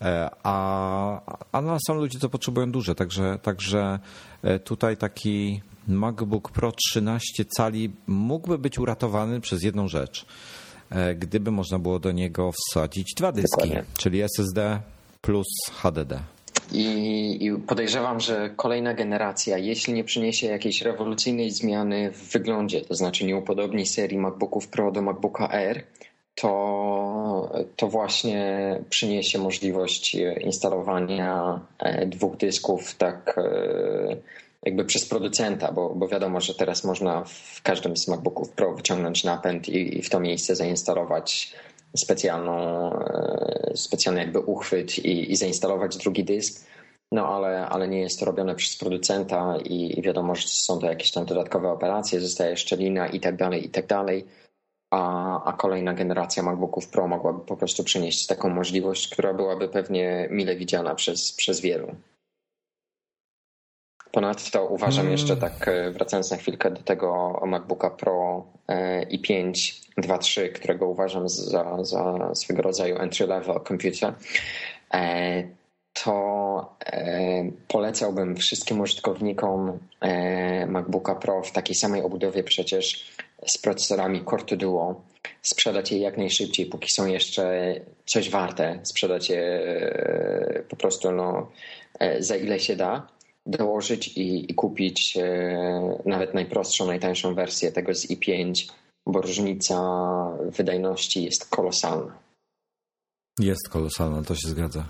E, a, a no, są ludzie, co potrzebują duże, także, także e, tutaj taki MacBook Pro 13 cali mógłby być uratowany przez jedną rzecz. E, gdyby można było do niego wsadzić dwa dyski, Dokładnie. czyli SSD plus HDD. I, I, podejrzewam, że kolejna generacja, jeśli nie przyniesie jakiejś rewolucyjnej zmiany w wyglądzie, to znaczy nie upodobni serii MacBooków Pro do MacBooka Air, to, to właśnie przyniesie możliwość instalowania e, dwóch dysków tak e, jakby przez producenta, bo, bo wiadomo, że teraz można w każdym z MacBooków Pro wyciągnąć napęd i, i w to miejsce zainstalować specjalną, e, specjalny jakby uchwyt i, i zainstalować drugi dysk. No ale, ale nie jest to robione przez producenta i, i wiadomo, że są to jakieś tam dodatkowe operacje, zostaje szczelina i tak dalej, i tak dalej. A, a kolejna generacja MacBooków Pro mogłaby po prostu przynieść taką możliwość, która byłaby pewnie mile widziana przez, przez wielu. Ponadto uważam jeszcze mm. tak, e, wracając na chwilkę do tego MacBooka Pro e, i5 2.3, którego uważam za, za swego rodzaju entry-level computer, e, to polecałbym wszystkim użytkownikom MacBooka Pro w takiej samej obudowie przecież z procesorami Core 2 Duo. Sprzedać je jak najszybciej, póki są jeszcze coś warte, sprzedać je po prostu no, za ile się da. Dołożyć i, i kupić e, nawet najprostszą, najtańszą wersję tego z i5, bo różnica wydajności jest kolosalna. Jest kolosalna, to się zgadza.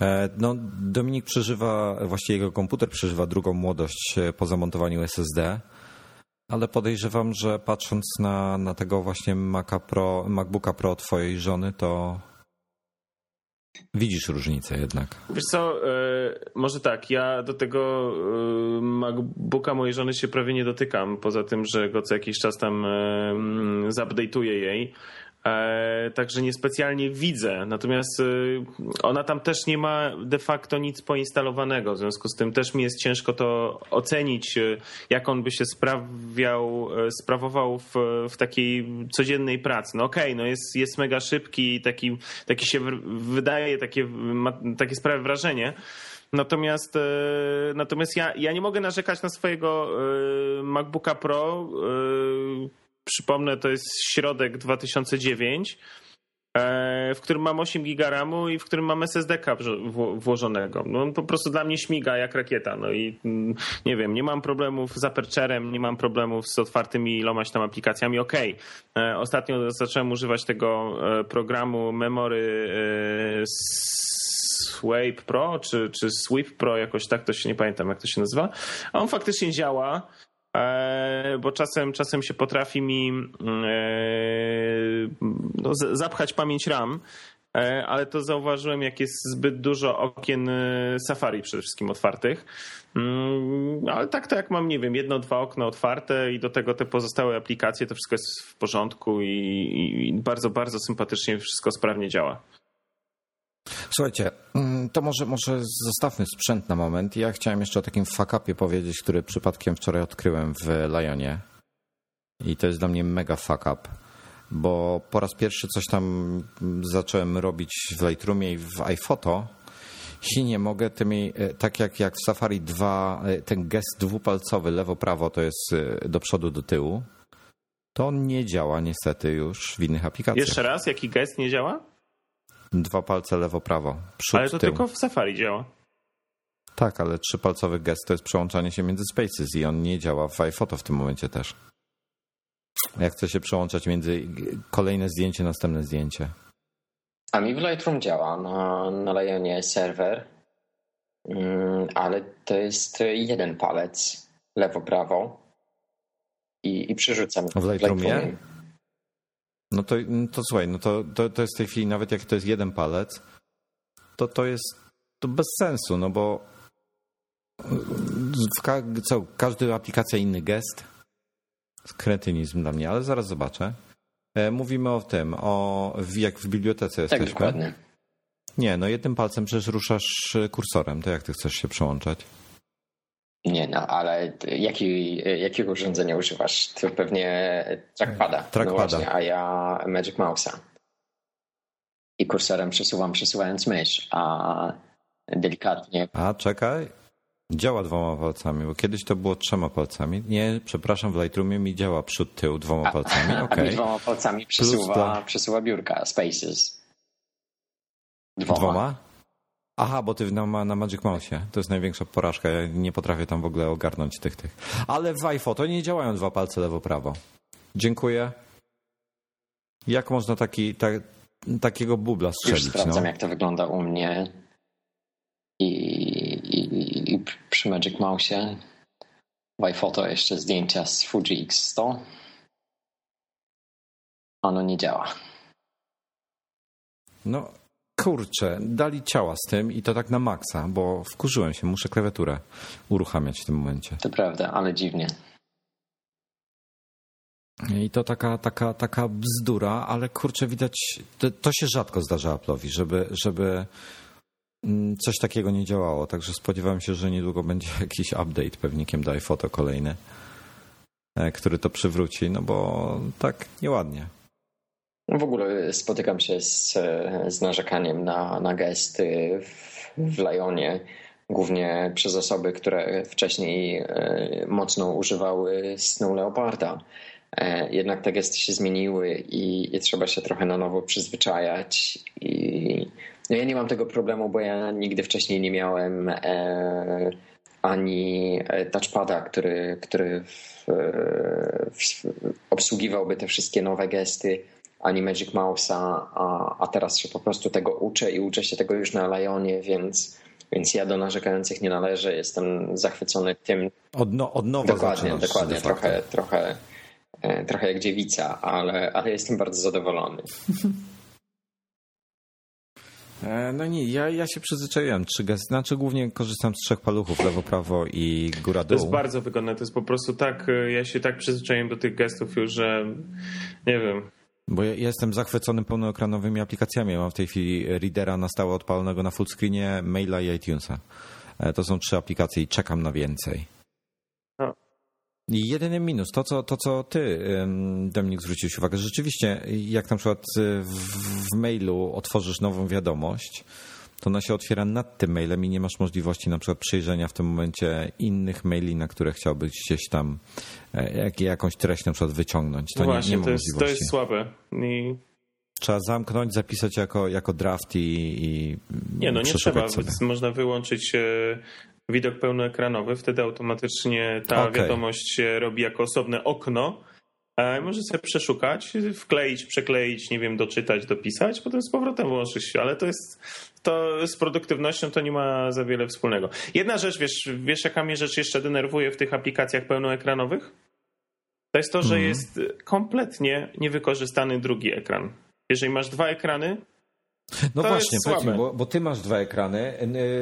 E, no, Dominik przeżywa, właściwie jego komputer przeżywa drugą młodość e, po zamontowaniu SSD, ale podejrzewam, że patrząc na, na tego właśnie Maca Pro, MacBooka Pro twojej żony, to widzisz różnicę jednak. Wiesz co, e, może tak, ja do tego MacBooka mojej żony się prawie nie dotykam, poza tym, że go co jakiś czas tam zupdate'uję jej. E, także niespecjalnie widzę. Natomiast e, ona tam też nie ma de facto nic poinstalowanego. W związku z tym też mi jest ciężko to ocenić, e, jak on by się sprawiał, sprawował w, w takiej codziennej pracy. No okej, okay, no jest, jest mega szybki i taki, taki się wydaje, takie, ma, takie sprawia wrażenie. Natomiast, natomiast ja, ja nie mogę narzekać na swojego MacBooka Pro Przypomnę, to jest środek 2009, e, w którym mam 8 giga RAMu i w którym mam SSD włożonego. No, on po prostu dla mnie śmiga jak rakieta. No i mm, nie wiem, nie mam problemów z Apercherem, nie mam problemów z otwartymi ilomaś tam aplikacjami. Okej, okay. E, ostatnio zacząłem używać tego e, programu Memory Swipe Pro, czy, czy Sweep Pro, jakoś tak, to się nie pamiętam jak to się nazywa. A on faktycznie działa. E, bo czasem, czasem się potrafi mi mm, e, no, zapchać pamięć RAM, e, ale to zauważyłem, jak jest zbyt dużo okien Safari przede wszystkim otwartych. Mm, ale tak to jak mam, nie wiem, jedno, dwa okna otwarte i do tego te pozostałe aplikacje, to wszystko jest w porządku i, i bardzo, bardzo sympatycznie wszystko sprawnie działa. Słuchajcie, mm, to może, może zostawmy sprzęt na moment. Ja chciałem jeszcze o takim fuck-upie powiedzieć, który przypadkiem wczoraj odkryłem w Lionie. I to jest dla mnie mega fuck-up, bo po raz pierwszy coś tam zacząłem robić w Lightroomie i w iPhoto i nie mogę tymi, e, tak jak, jak w Safari 2, e, ten gest dwupalcowy lewo-prawo to jest e, do przodu, do tyłu, to on nie działa niestety już w innych aplikacjach. Jeszcze raz, jaki gest nie działa? Dwa palce lewo-prawo. Ale to tył. tylko w Safari działa. Tak, ale trzypalcowy gest to jest przełączanie się między spaces i on nie działa w iPhoto w tym momencie też. Jak chce się przełączać między kolejne zdjęcie, następne zdjęcie. A mi w Lightroom działa na, na Lionie serwer, mm, ale to jest jeden palec lewo-prawo i, i przerzucam w Lightroomie. W Lightroomie. No to, no to słuchaj, no to, to, to jest w tej chwili, nawet jak to jest jeden palec, to to jest to bez sensu, no bo w ka co, każda aplikacja inny gest. Kretynizm dla mnie, ale zaraz zobaczę. E, mówimy o tym, o jak w bibliotece tak, jesteśmy. dokładnie. Nie, no jednym palcem przecież ruszasz kursorem, to jak ty chcesz się przełączać? Nie, no ale jaki, jakiego urządzenia używasz? To pewnie trackpada. No trackpada. No a ja Magic Mouse'a. I kursorem przesuwam przesuwając mysz, a delikatnie. A czekaj. Działa dwoma palcami, bo kiedyś to było trzema palcami. Nie, przepraszam, w Lightroomie mi działa przód, tył dwoma palcami. Okay. A mi dwoma palcami przesuwa, przesuwa biurka, Spaces. Dwoma? dwoma? Aha, bo ty na, na Magic Mouse. To jest największa porażka. Ja nie potrafię tam w ogóle ogarnąć tych tych. Ale w iPhoto nie działają dwa palce lewo-prawo. Dziękuję. Jak można taki, ta, takiego bubla strzelić? Już sprawdzam, no? jak to wygląda u mnie. I, i, i przy Magic Mouse w iPhoto jeszcze zdjęcia z Fuji X100. Ono nie działa. No, kurczę, dali ciała z tym i to tak na maksa, bo wkurzyłem się, muszę klawiaturę uruchamiać w tym momencie. To prawda, ale dziwnie. I to taka, taka, taka bzdura, ale kurczę, widać, to, to się rzadko zdarza Apple'owi, żeby, żeby mm, coś takiego nie działało. Także spodziewałem się, że niedługo będzie jakiś update pewnikiem do iPhoto kolejny, e, który to przywróci, no bo tak nieładnie. No w ogóle spotykam się z, z narzekaniem na, na gesty w, w Lionie, głównie przez osoby, które wcześniej e, mocno używały Snow Leoparda. E, jednak te gesty się zmieniły i, i trzeba się trochę na nowo przyzwyczajać. I, no ja nie mam tego problemu, bo ja nigdy wcześniej nie miałem e, ani touchpada, który, który w, w, obsługiwałby te wszystkie nowe gesty ani Magic Mouse'a, a, a teraz się po prostu tego uczę i uczę się tego już na Lionie, więc, więc ja do narzekających nie należę. Jestem zachwycony tym. Od, no, od nowa Dokładnie, dokładnie. Trochę, trochę, e, trochę jak dziewica, ale, ale jestem bardzo zadowolony. E, no nie, ja, ja się przyzwyczaiłem. Trzy gesty, znaczy głównie korzystam z trzech paluchów, lewo, prawo i góra dół. To jest bardzo wygodne, to jest po prostu tak, e, ja się tak przyzwyczaiłem do tych gestów już, że nie wiem. Bo ja jestem zachwycony pełnoekranowymi aplikacjami. mam w tej chwili readera na stałe odpalonego na fullscreenie, maila i iTunesa. E, to są trzy aplikacje i czekam na więcej. I jedyny minus, to co, to co ty, Dominik, zwróciłeś uwagę, rzeczywiście, jak na przykład w, w mailu otworzysz nową wiadomość, to ona się otwiera nad tym mailem i nie masz możliwości na przykład przejrzenia w tym momencie innych maili, na które chciałbyś gdzieś tam e, jak, jakąś treść na przykład wyciągnąć. To no nie, właśnie, nie ma to, jest, możliwości. to jest słabe. I... Trzeba zamknąć, zapisać jako, jako draft i, i Nie, no nie trzeba. Sobie. Można wyłączyć e, widok pełnoekranowy, wtedy automatycznie ta okay. wiadomość się robi jako osobne okno. Może sobie przeszukać, wkleić, przekleić, nie wiem, doczytać, dopisać, potem z powrotem włączyć się, ale to jest to z produktywnością to nie ma za wiele wspólnego. Jedna rzecz, wiesz, wiesz jaka mnie rzecz jeszcze denerwuje w tych aplikacjach pełnoekranowych? To jest to, że mm. jest kompletnie niewykorzystany drugi ekran. Jeżeli masz dwa ekrany, no to właśnie, powiedz mi, bo, bo, ty masz dwa ekrany.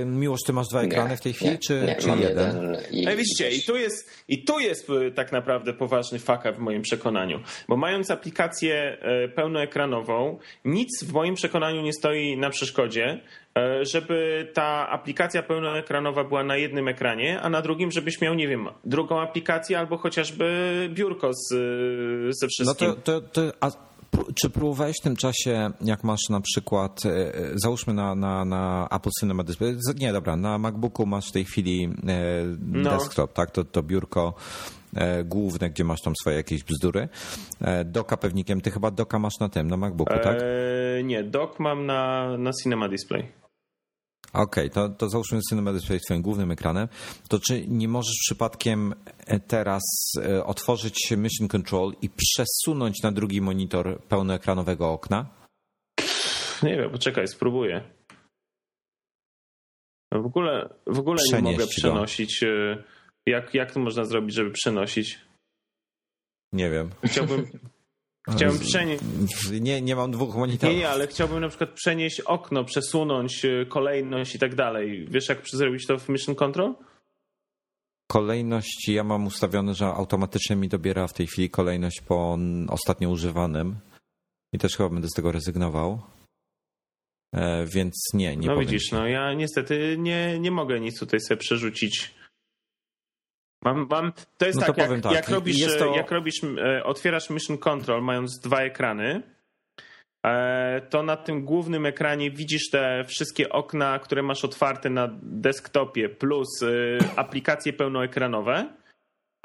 Miłosz, ty masz dwa ekrany nie, w tej chwili, nie, czy, nie, czy jeden? jeden i, no widzicie, i tu, jest, i tu jest y, tak naprawdę poważny faka w moim przekonaniu. Bo mając aplikację y, pełnoekranową, nic w moim przekonaniu nie stoi na przeszkodzie, y, żeby ta aplikacja pełnoekranowa była na jednym ekranie, a na drugim, żebyś miał, nie wiem, drugą aplikację albo chociażby biurko z, ze wszystkim. No to, to, to a czy próbowałeś w tym czasie, jak masz na przykład, e, e, załóżmy na, na, na Apple Cinema Display, nie dobra, na MacBooku masz w tej chwili e, no. desktop, tak, to, to biurko główne, gdzie masz tam swoje jakieś bzdury. Doka pewnikiem, ty chyba doka masz na tym, na MacBooku, tak? Eee, nie, dok mam na, na Cinema Display. Okej, okay, to, to załóżmy Cinema Display twoim głównym ekranem. To czy nie możesz przypadkiem teraz e, otworzyć Mission Control i przesunąć na drugi monitor pełnoekranowego okna? Nie wiem, poczekaj, spróbuję. W ogóle, w ogóle nie mogę przenosić. Go. E, jak, jak to można zrobić, żeby przenosić? Nie wiem. Chciałbym, Chciałbym przenieść. Nie, nie mam dwóch monitorów. Nie, nie, ale chciałbym na przykład przenieść okno, przesunąć y, kolejność i tak dalej. Wiesz, jak zrobić to w Mission Control? Kolejność ja mam ustawione, że automatycznie mi dobiera w tej chwili kolejność po ostatnio używanym. I też chyba będę z tego rezygnował. E, więc nie, nie No widzisz, ci. no ja niestety nie, nie mogę nic tutaj sobie przerzucić Mam, mam, to jest no tak, to jak, tak, jak, robisz, to... jak robisz, e, otwierasz Mission Control mając dwa ekrany, e, to na tym głównym ekranie widzisz te wszystkie okna, które masz otwarte na desktopie plus e, aplikacje pełnoekranowe,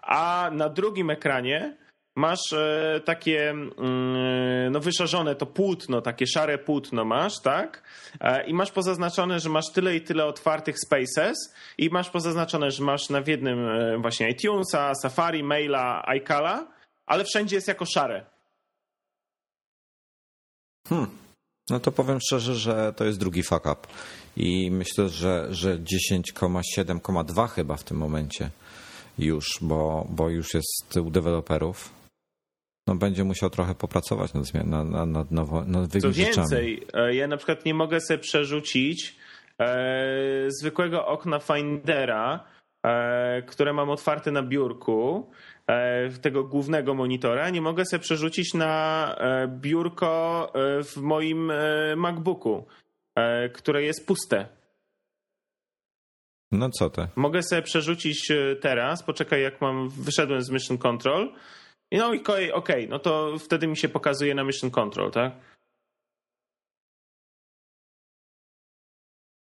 a na drugim ekranie masz e, takie mm, no wyszarzone to płótno, takie szare płótno masz, tak? E, I masz pozaznaczone, że masz tyle i tyle otwartych spaces i masz pozaznaczone, że masz na w jednym e, właśnie iTunesa, Safari, Maila, iCala, ale wszędzie jest jako szare. Hmm. No to powiem szczerze, że to jest drugi fuck up. I myślę, że, że 10,7,2 chyba w tym momencie już, bo, bo już jest u deweloperów no, będzie musiał trochę popracować nad, na, na, nad, nowo, nad Co więcej, e, ja na przykład nie mogę sobie przerzucić e, zwykłego okna Findera, e, które mam otwarte na biurku, e, tego głównego monitora, nie mogę sobie przerzucić na e, biurko e, w moim MacBooku, które jest puste. No co te? Mogę sobie przerzucić teraz, poczekaj jak mam, wyszedłem z Mission Control, no i okej, okay, no to wtedy mi się pokazuje na Mission Control, tak?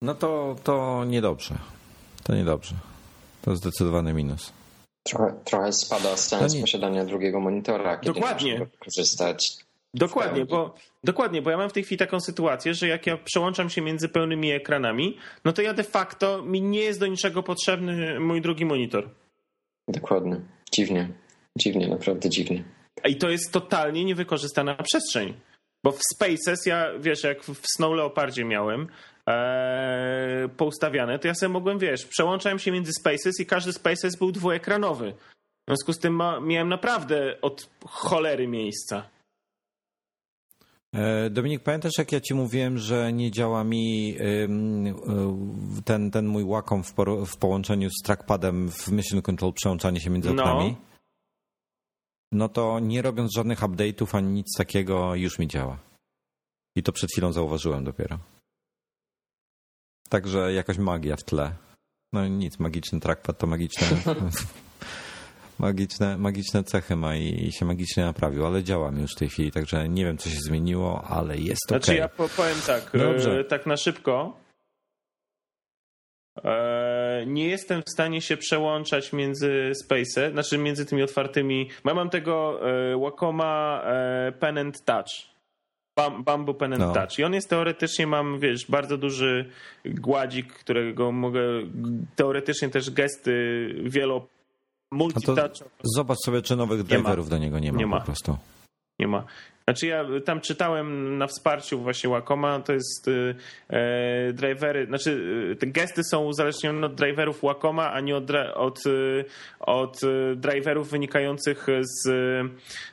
No to, to niedobrze. To niedobrze. To zdecydowany minus. Trochę, trochę spada sens nie... posiadania drugiego monitora, kiedy Dokładnie. korzystać. Dokładnie, bo, dokładnie, bo ja mam w tej chwili taką sytuację, że jak ja przełączam się między pełnymi ekranami, no to ja de facto mi nie jest do niczego potrzebny mój drugi monitor. Dokładnie. Dziwnie. Dziwnie, naprawdę dziwnie. I to jest totalnie niewykorzystana przestrzeń. Bo w Spaces ja, wiesz, jak w Snow Leopardzie miałem e, poustawiane, to ja sobie mogłem, wiesz, przełączałem się między Spaces i każdy Spaces był dwuekranowy. W związku z tym ma, miałem naprawdę od cholery miejsca. E, Dominik, pamiętasz jak ja ci mówiłem, że nie działa mi y, ten, ten mój Wacom w, w połączeniu z trackpadem w Mission Control przełączanie się między No. oknami? No to nie robiąc żadnych update'ów ani nic takiego już mi działa. I to przed chwilą zauważyłem dopiero. Także jakaś magia w tle. No nic, magiczny trackpad to magiczne magiczne, magiczne cechy ma i, i się magicznie naprawił, ale działa mi już w tej chwili, także nie wiem co się zmieniło, ale jest okej. Znaczy ja po- powiem tak, Dobrze. e, tak na szybko. E, Nie jestem w stanie się przełączać między Space, znaczy między tymi otwartymi. Ja mam tego e, Wacoma e, Pen and Touch. Bam- Bamboo Pen and No. Touch. I on jest teoretycznie, mam, wiesz, bardzo duży gładzik, którego mogę, teoretycznie też gesty wielo No to multitouch zobacz sobie, czy nowych driverów do niego nie ma, Nie ma. po prostu. nie ma. Znaczy ja tam czytałem na wsparciu właśnie Wacoma, to jest y, e, drivery, znaczy y, te gesty są uzależnione od driverów Wacoma, a nie od, od, y, od driverów wynikających z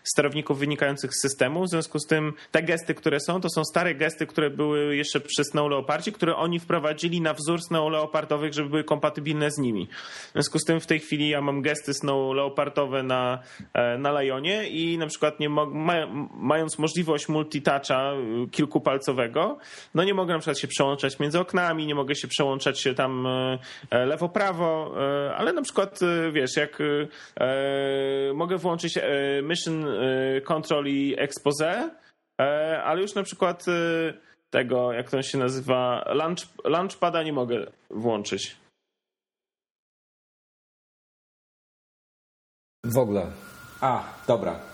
sterowników wynikających z systemu. W związku z tym te gesty, które są, to są stare gesty, które były jeszcze przy Snow Leopardzie, które oni wprowadzili na wzór Snow Leopardowych, żeby były kompatybilne z nimi. W związku z tym w tej chwili ja mam gesty Snow Leopardowe na, e, na Lionie i na przykład nie mo- ma, mając możliwość multitoucha y, kilkupalcowego, no nie mogę na przykład się przełączać między oknami, nie mogę się przełączać się tam e, e, lewo-prawo, e, ale na przykład wiesz, jak e, mogę włączyć e, Mission Control i Expose, ale już na przykład tego, jak to się nazywa, launch, Launchpada nie mogę włączyć. W ogóle. A, dobra.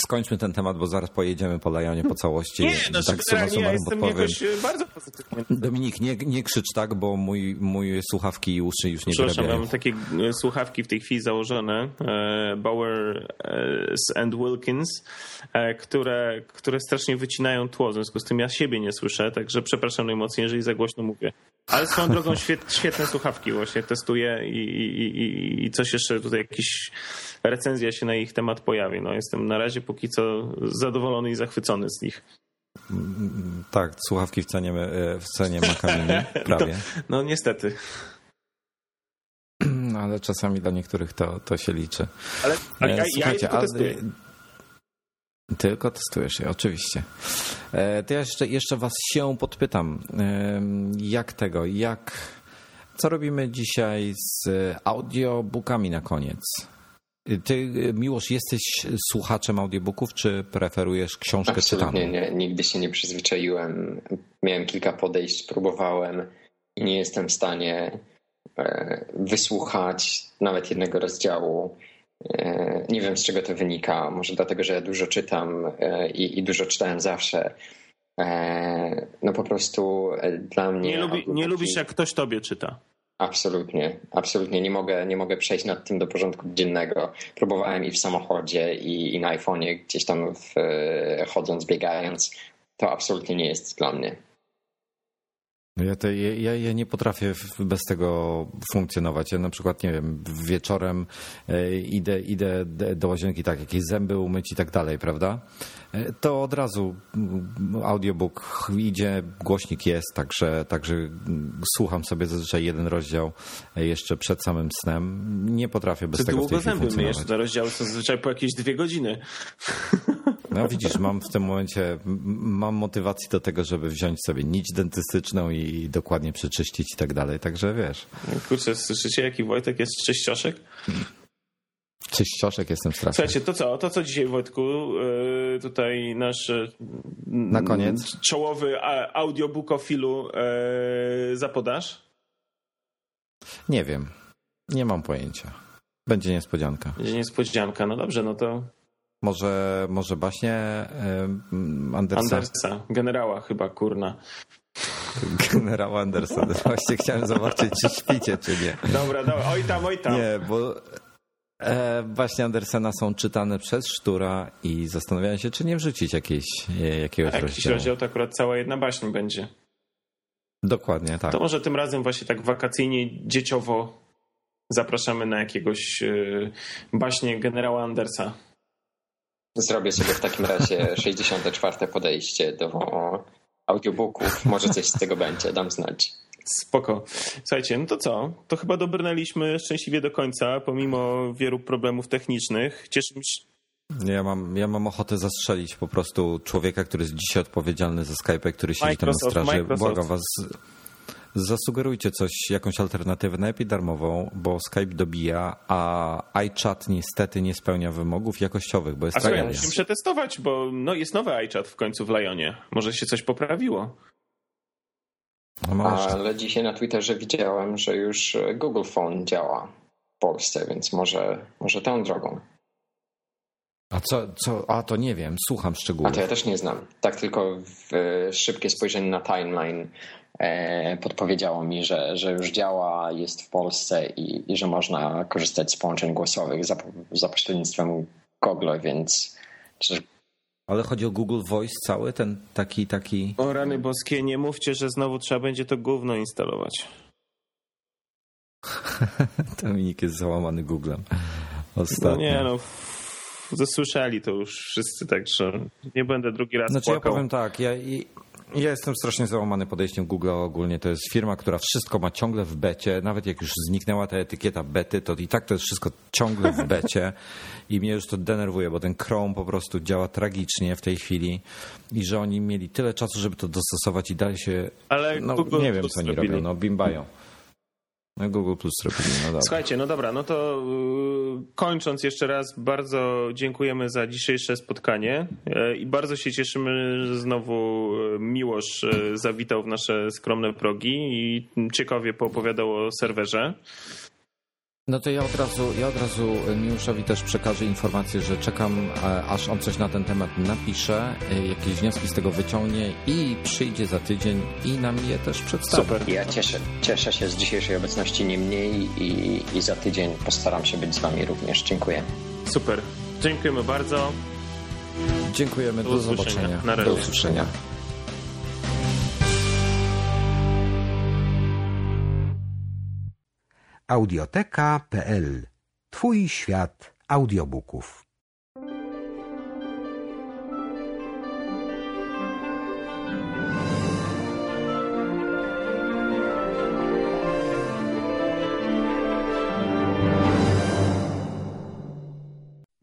Skończmy ten temat, bo zaraz pojedziemy po Lajonie po całości. Nie, no tak generalnie ja jestem jakoś bardzo pozytywny. Dominik, nie, nie krzycz tak, bo mój, mój słuchawki i uszy już nie Przepraszam, wyrabiają. mam takie e, słuchawki w tej chwili założone, e, Bauer e, and Wilkins, które, które strasznie wycinają tło, w związku z tym ja siebie nie słyszę, także przepraszam najmocniej, jeżeli za głośno mówię. Ale swoją drogą świet, świetne słuchawki właśnie testuję i, i, i, i coś jeszcze tutaj jakiś recenzja się na ich temat pojawi. No, jestem na razie póki co zadowolony i zachwycony z nich. Tak, słuchawki w cenie, e, w cenie Macamini, prawie. No niestety. No, ale czasami dla niektórych to, to się liczy. Ale, ale E, ja, ja je tylko a- testuję. Tylko testujesz je, oczywiście. E, To ja jeszcze, jeszcze was się podpytam, jak tego, jak, co robimy dzisiaj z audiobookami na koniec? Ty, Miłosz, jesteś słuchaczem audiobooków, czy preferujesz książkę Absolutnie czytaną? nie. Nigdy się nie przyzwyczaiłem. Miałem kilka podejść, próbowałem i nie jestem w stanie e, wysłuchać nawet jednego rozdziału. E, Nie wiem z czego to wynika. Może dlatego, że ja dużo czytam e, i, i dużo czytałem zawsze. E, No po prostu dla mnie. Nie, lubi, nie lubisz, jak ktoś tobie czyta. Absolutnie, absolutnie. Nie mogę, nie mogę przejść nad tym do porządku dziennego. Próbowałem i w samochodzie, i, i na iPhone'ie, gdzieś tam w, chodząc, biegając. To absolutnie nie jest dla mnie. Ja, to, ja, ja- nie potrafię bez tego funkcjonować. Ja na przykład, nie wiem, wieczorem e, idę, idę do łazienki, tak, jakieś zęby umyć i tak dalej, prawda? E, To od razu mm, audiobook idzie, głośnik jest, także, także mm, słucham sobie zazwyczaj jeden rozdział e, jeszcze przed samym snem. Nie potrafię bez Ty tego w tej długo chwili funkcjonować. te rozdziały są zazwyczaj po jakieś dwie godziny. No widzisz, mam w tym momencie, mam motywacji do tego, żeby wziąć sobie nić dentystyczną i dokładnie przeczyścić i tak dalej, także wiesz. Kurczę, słyszycie jaki Wojtek jest czyścioszek? Czyścioszek jestem straszny. Słuchajcie, to co, to co dzisiaj Wojtku, yy, tutaj nasz yy, Na koniec. czołowy audiobookofilu yy, zapodasz? Nie wiem. Nie mam pojęcia. Będzie niespodzianka. Będzie niespodzianka, no dobrze, no to Może, może baśnie em, Andersa, Andersa, generała chyba, kurna. generała Andersa. Właśnie chciałem zobaczyć, czy śpicie, czy nie. Dobra, dobra, oj tam, oj tam. Nie, bo E, właśnie Andersena są czytane przez Sztura i zastanawiałem się, czy nie wrzucić jakiejś, e, jakiegoś A jakiś rozdziału. rozdział to akurat cała jedna baśń będzie. Dokładnie, tak. To może tym razem właśnie tak wakacyjnie, dzieciowo zapraszamy na jakiegoś e, baśnie generała Andersa. Zrobię sobie w takim razie 64. podejście do audiobooków. Może coś z tego będzie, dam znać. Spoko. Słuchajcie, no to co? To chyba dobrnęliśmy szczęśliwie do końca, pomimo wielu problemów technicznych. Cieszę się. Ja mam, ja mam ochotę zastrzelić po prostu człowieka, który jest dzisiaj odpowiedzialny za Skype, który siedzi tam na Microsoft, straży. Microsoft. Błagam was, zasugerujcie coś, jakąś alternatywę, najlepiej darmową, bo Skype dobija, a iChat niestety nie spełnia wymogów jakościowych, bo jest A słuchaj, musimy przetestować, bo no, jest nowy iChat w końcu w Lionie. Może się coś poprawiło. No może. Ale dzisiaj na Twitterze widziałem, że już Google Phone działa w Polsce, więc może, może tą drogą. A co, co, a to nie wiem, słucham A szczegółów. to ja też nie znam. Tak tylko w, szybkie spojrzenie na timeline e, podpowiedziało mi, że, że już działa, jest w Polsce i, i że można korzystać z połączeń głosowych za, za pośrednictwem Google, więc Ale chodzi o Google Voice cały, ten taki, taki... O rany boskie, nie mówcie, że znowu trzeba będzie to gówno instalować. Dominik jest załamany Googlem. Ostatnio. No nie no, zasłyszeli to już wszyscy, także nie będę drugi raz Znaczy ja płakał. powiem tak, ja, i- ja jestem strasznie załamany podejściem Google ogólnie. To jest firma, która wszystko ma ciągle w becie. Nawet jak już zniknęła ta etykieta bety, to i tak to jest wszystko ciągle w becie. I mnie już to denerwuje, bo ten Chrome po prostu działa tragicznie w tej chwili. I że oni mieli tyle czasu, żeby to dostosować i dalej się... Ale No Google nie wiem, co oni robią. No bimbają. No Google Plus robili, no dobra. Słuchajcie, no dobra, no to yy, kończąc jeszcze raz, bardzo dziękujemy za dzisiejsze spotkanie yy, i bardzo się cieszymy, że znowu yy, Miłosz zawitał w nasze skromne progi i ciekawie poopowiadał o serwerze. No to ja od razu, ja od razu Miłoszowi też przekażę informację, że czekam, e, aż on coś na ten temat napisze, e, jakieś wnioski z tego wyciągnie i przyjdzie za tydzień i nam je też przedstawi. Super. ja cieszę, cieszę się z dzisiejszej obecności nie mniej i, i za tydzień postaram się być z Wami również. Dziękuję. Super. Dziękujemy bardzo. Dziękujemy, do, Do zobaczenia. Na razie. Do usłyszenia. Audioteka.pl Twój świat audiobooków.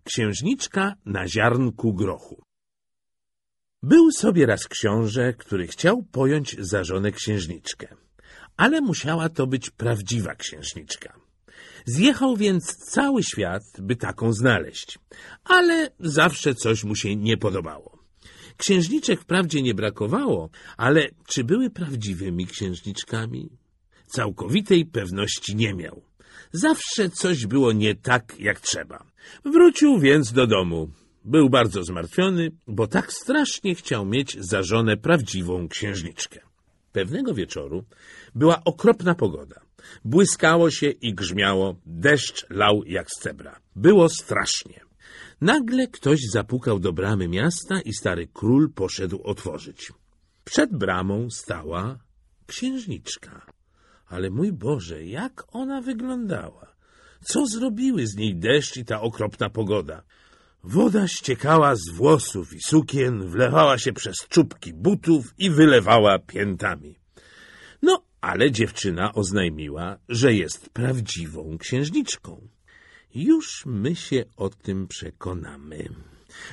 Księżniczka na ziarnku grochu. Był sobie raz książę, który chciał pojąć za żonę księżniczkę, ale musiała to być prawdziwa księżniczka. Zjechał więc cały świat, by taką znaleźć, ale zawsze coś mu się nie podobało. Księżniczek wprawdzie nie brakowało, ale czy były prawdziwymi księżniczkami? Całkowitej pewności nie miał. Zawsze coś było nie tak, jak trzeba. Wrócił więc do domu. Był bardzo zmartwiony, bo tak strasznie chciał mieć za żonę prawdziwą księżniczkę. Pewnego wieczoru była okropna pogoda. Błyskało się i grzmiało, deszcz lał jak z cebra. Było strasznie. Nagle ktoś zapukał do bramy miasta i stary król poszedł otworzyć. Przed bramą stała księżniczka. Ale mój Boże, jak ona wyglądała? Co zrobiły z niej deszcz i ta okropna pogoda? Woda ściekała z włosów i sukien, wlewała się przez czubki butów i wylewała piętami. No, ale dziewczyna oznajmiła, że jest prawdziwą księżniczką. Już my się o tym przekonamy,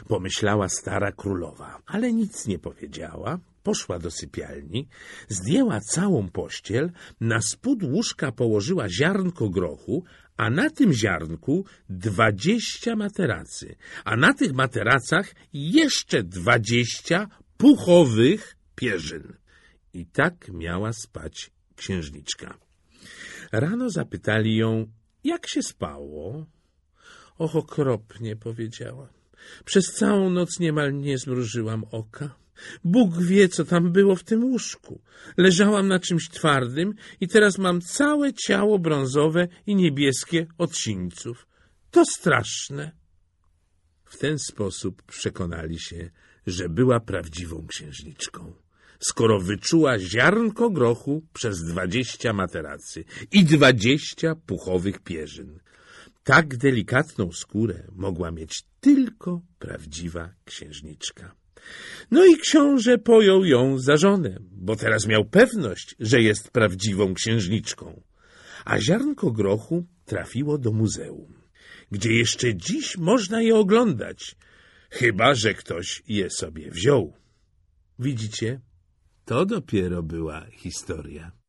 pomyślała stara królowa, ale nic nie powiedziała. Poszła do sypialni, zdjęła całą pościel, na spód łóżka położyła ziarnko grochu, a na tym ziarnku dwadzieścia materacy, a na tych materacach jeszcze dwadzieścia puchowych pierzyn. I tak miała spać księżniczka. Rano zapytali ją, jak się spało. Och, okropnie, powiedziała. Przez całą noc niemal nie zmrużyłam oka. Bóg wie, co tam było w tym łóżku. Leżałam na czymś twardym i teraz mam całe ciało brązowe i niebieskie od sińców. to straszne. W ten sposób przekonali się, że była prawdziwą księżniczką, skoro wyczuła ziarnko grochu przez dwadzieścia materacy i dwadzieścia puchowych pierzyn. Tak delikatną skórę mogła mieć tylko prawdziwa księżniczka. No i książę pojął ją za żonę, bo teraz miał pewność, że jest prawdziwą księżniczką. A ziarnko grochu trafiło do muzeum, gdzie jeszcze dziś można je oglądać, chyba że ktoś je sobie wziął. Widzicie? To dopiero była historia.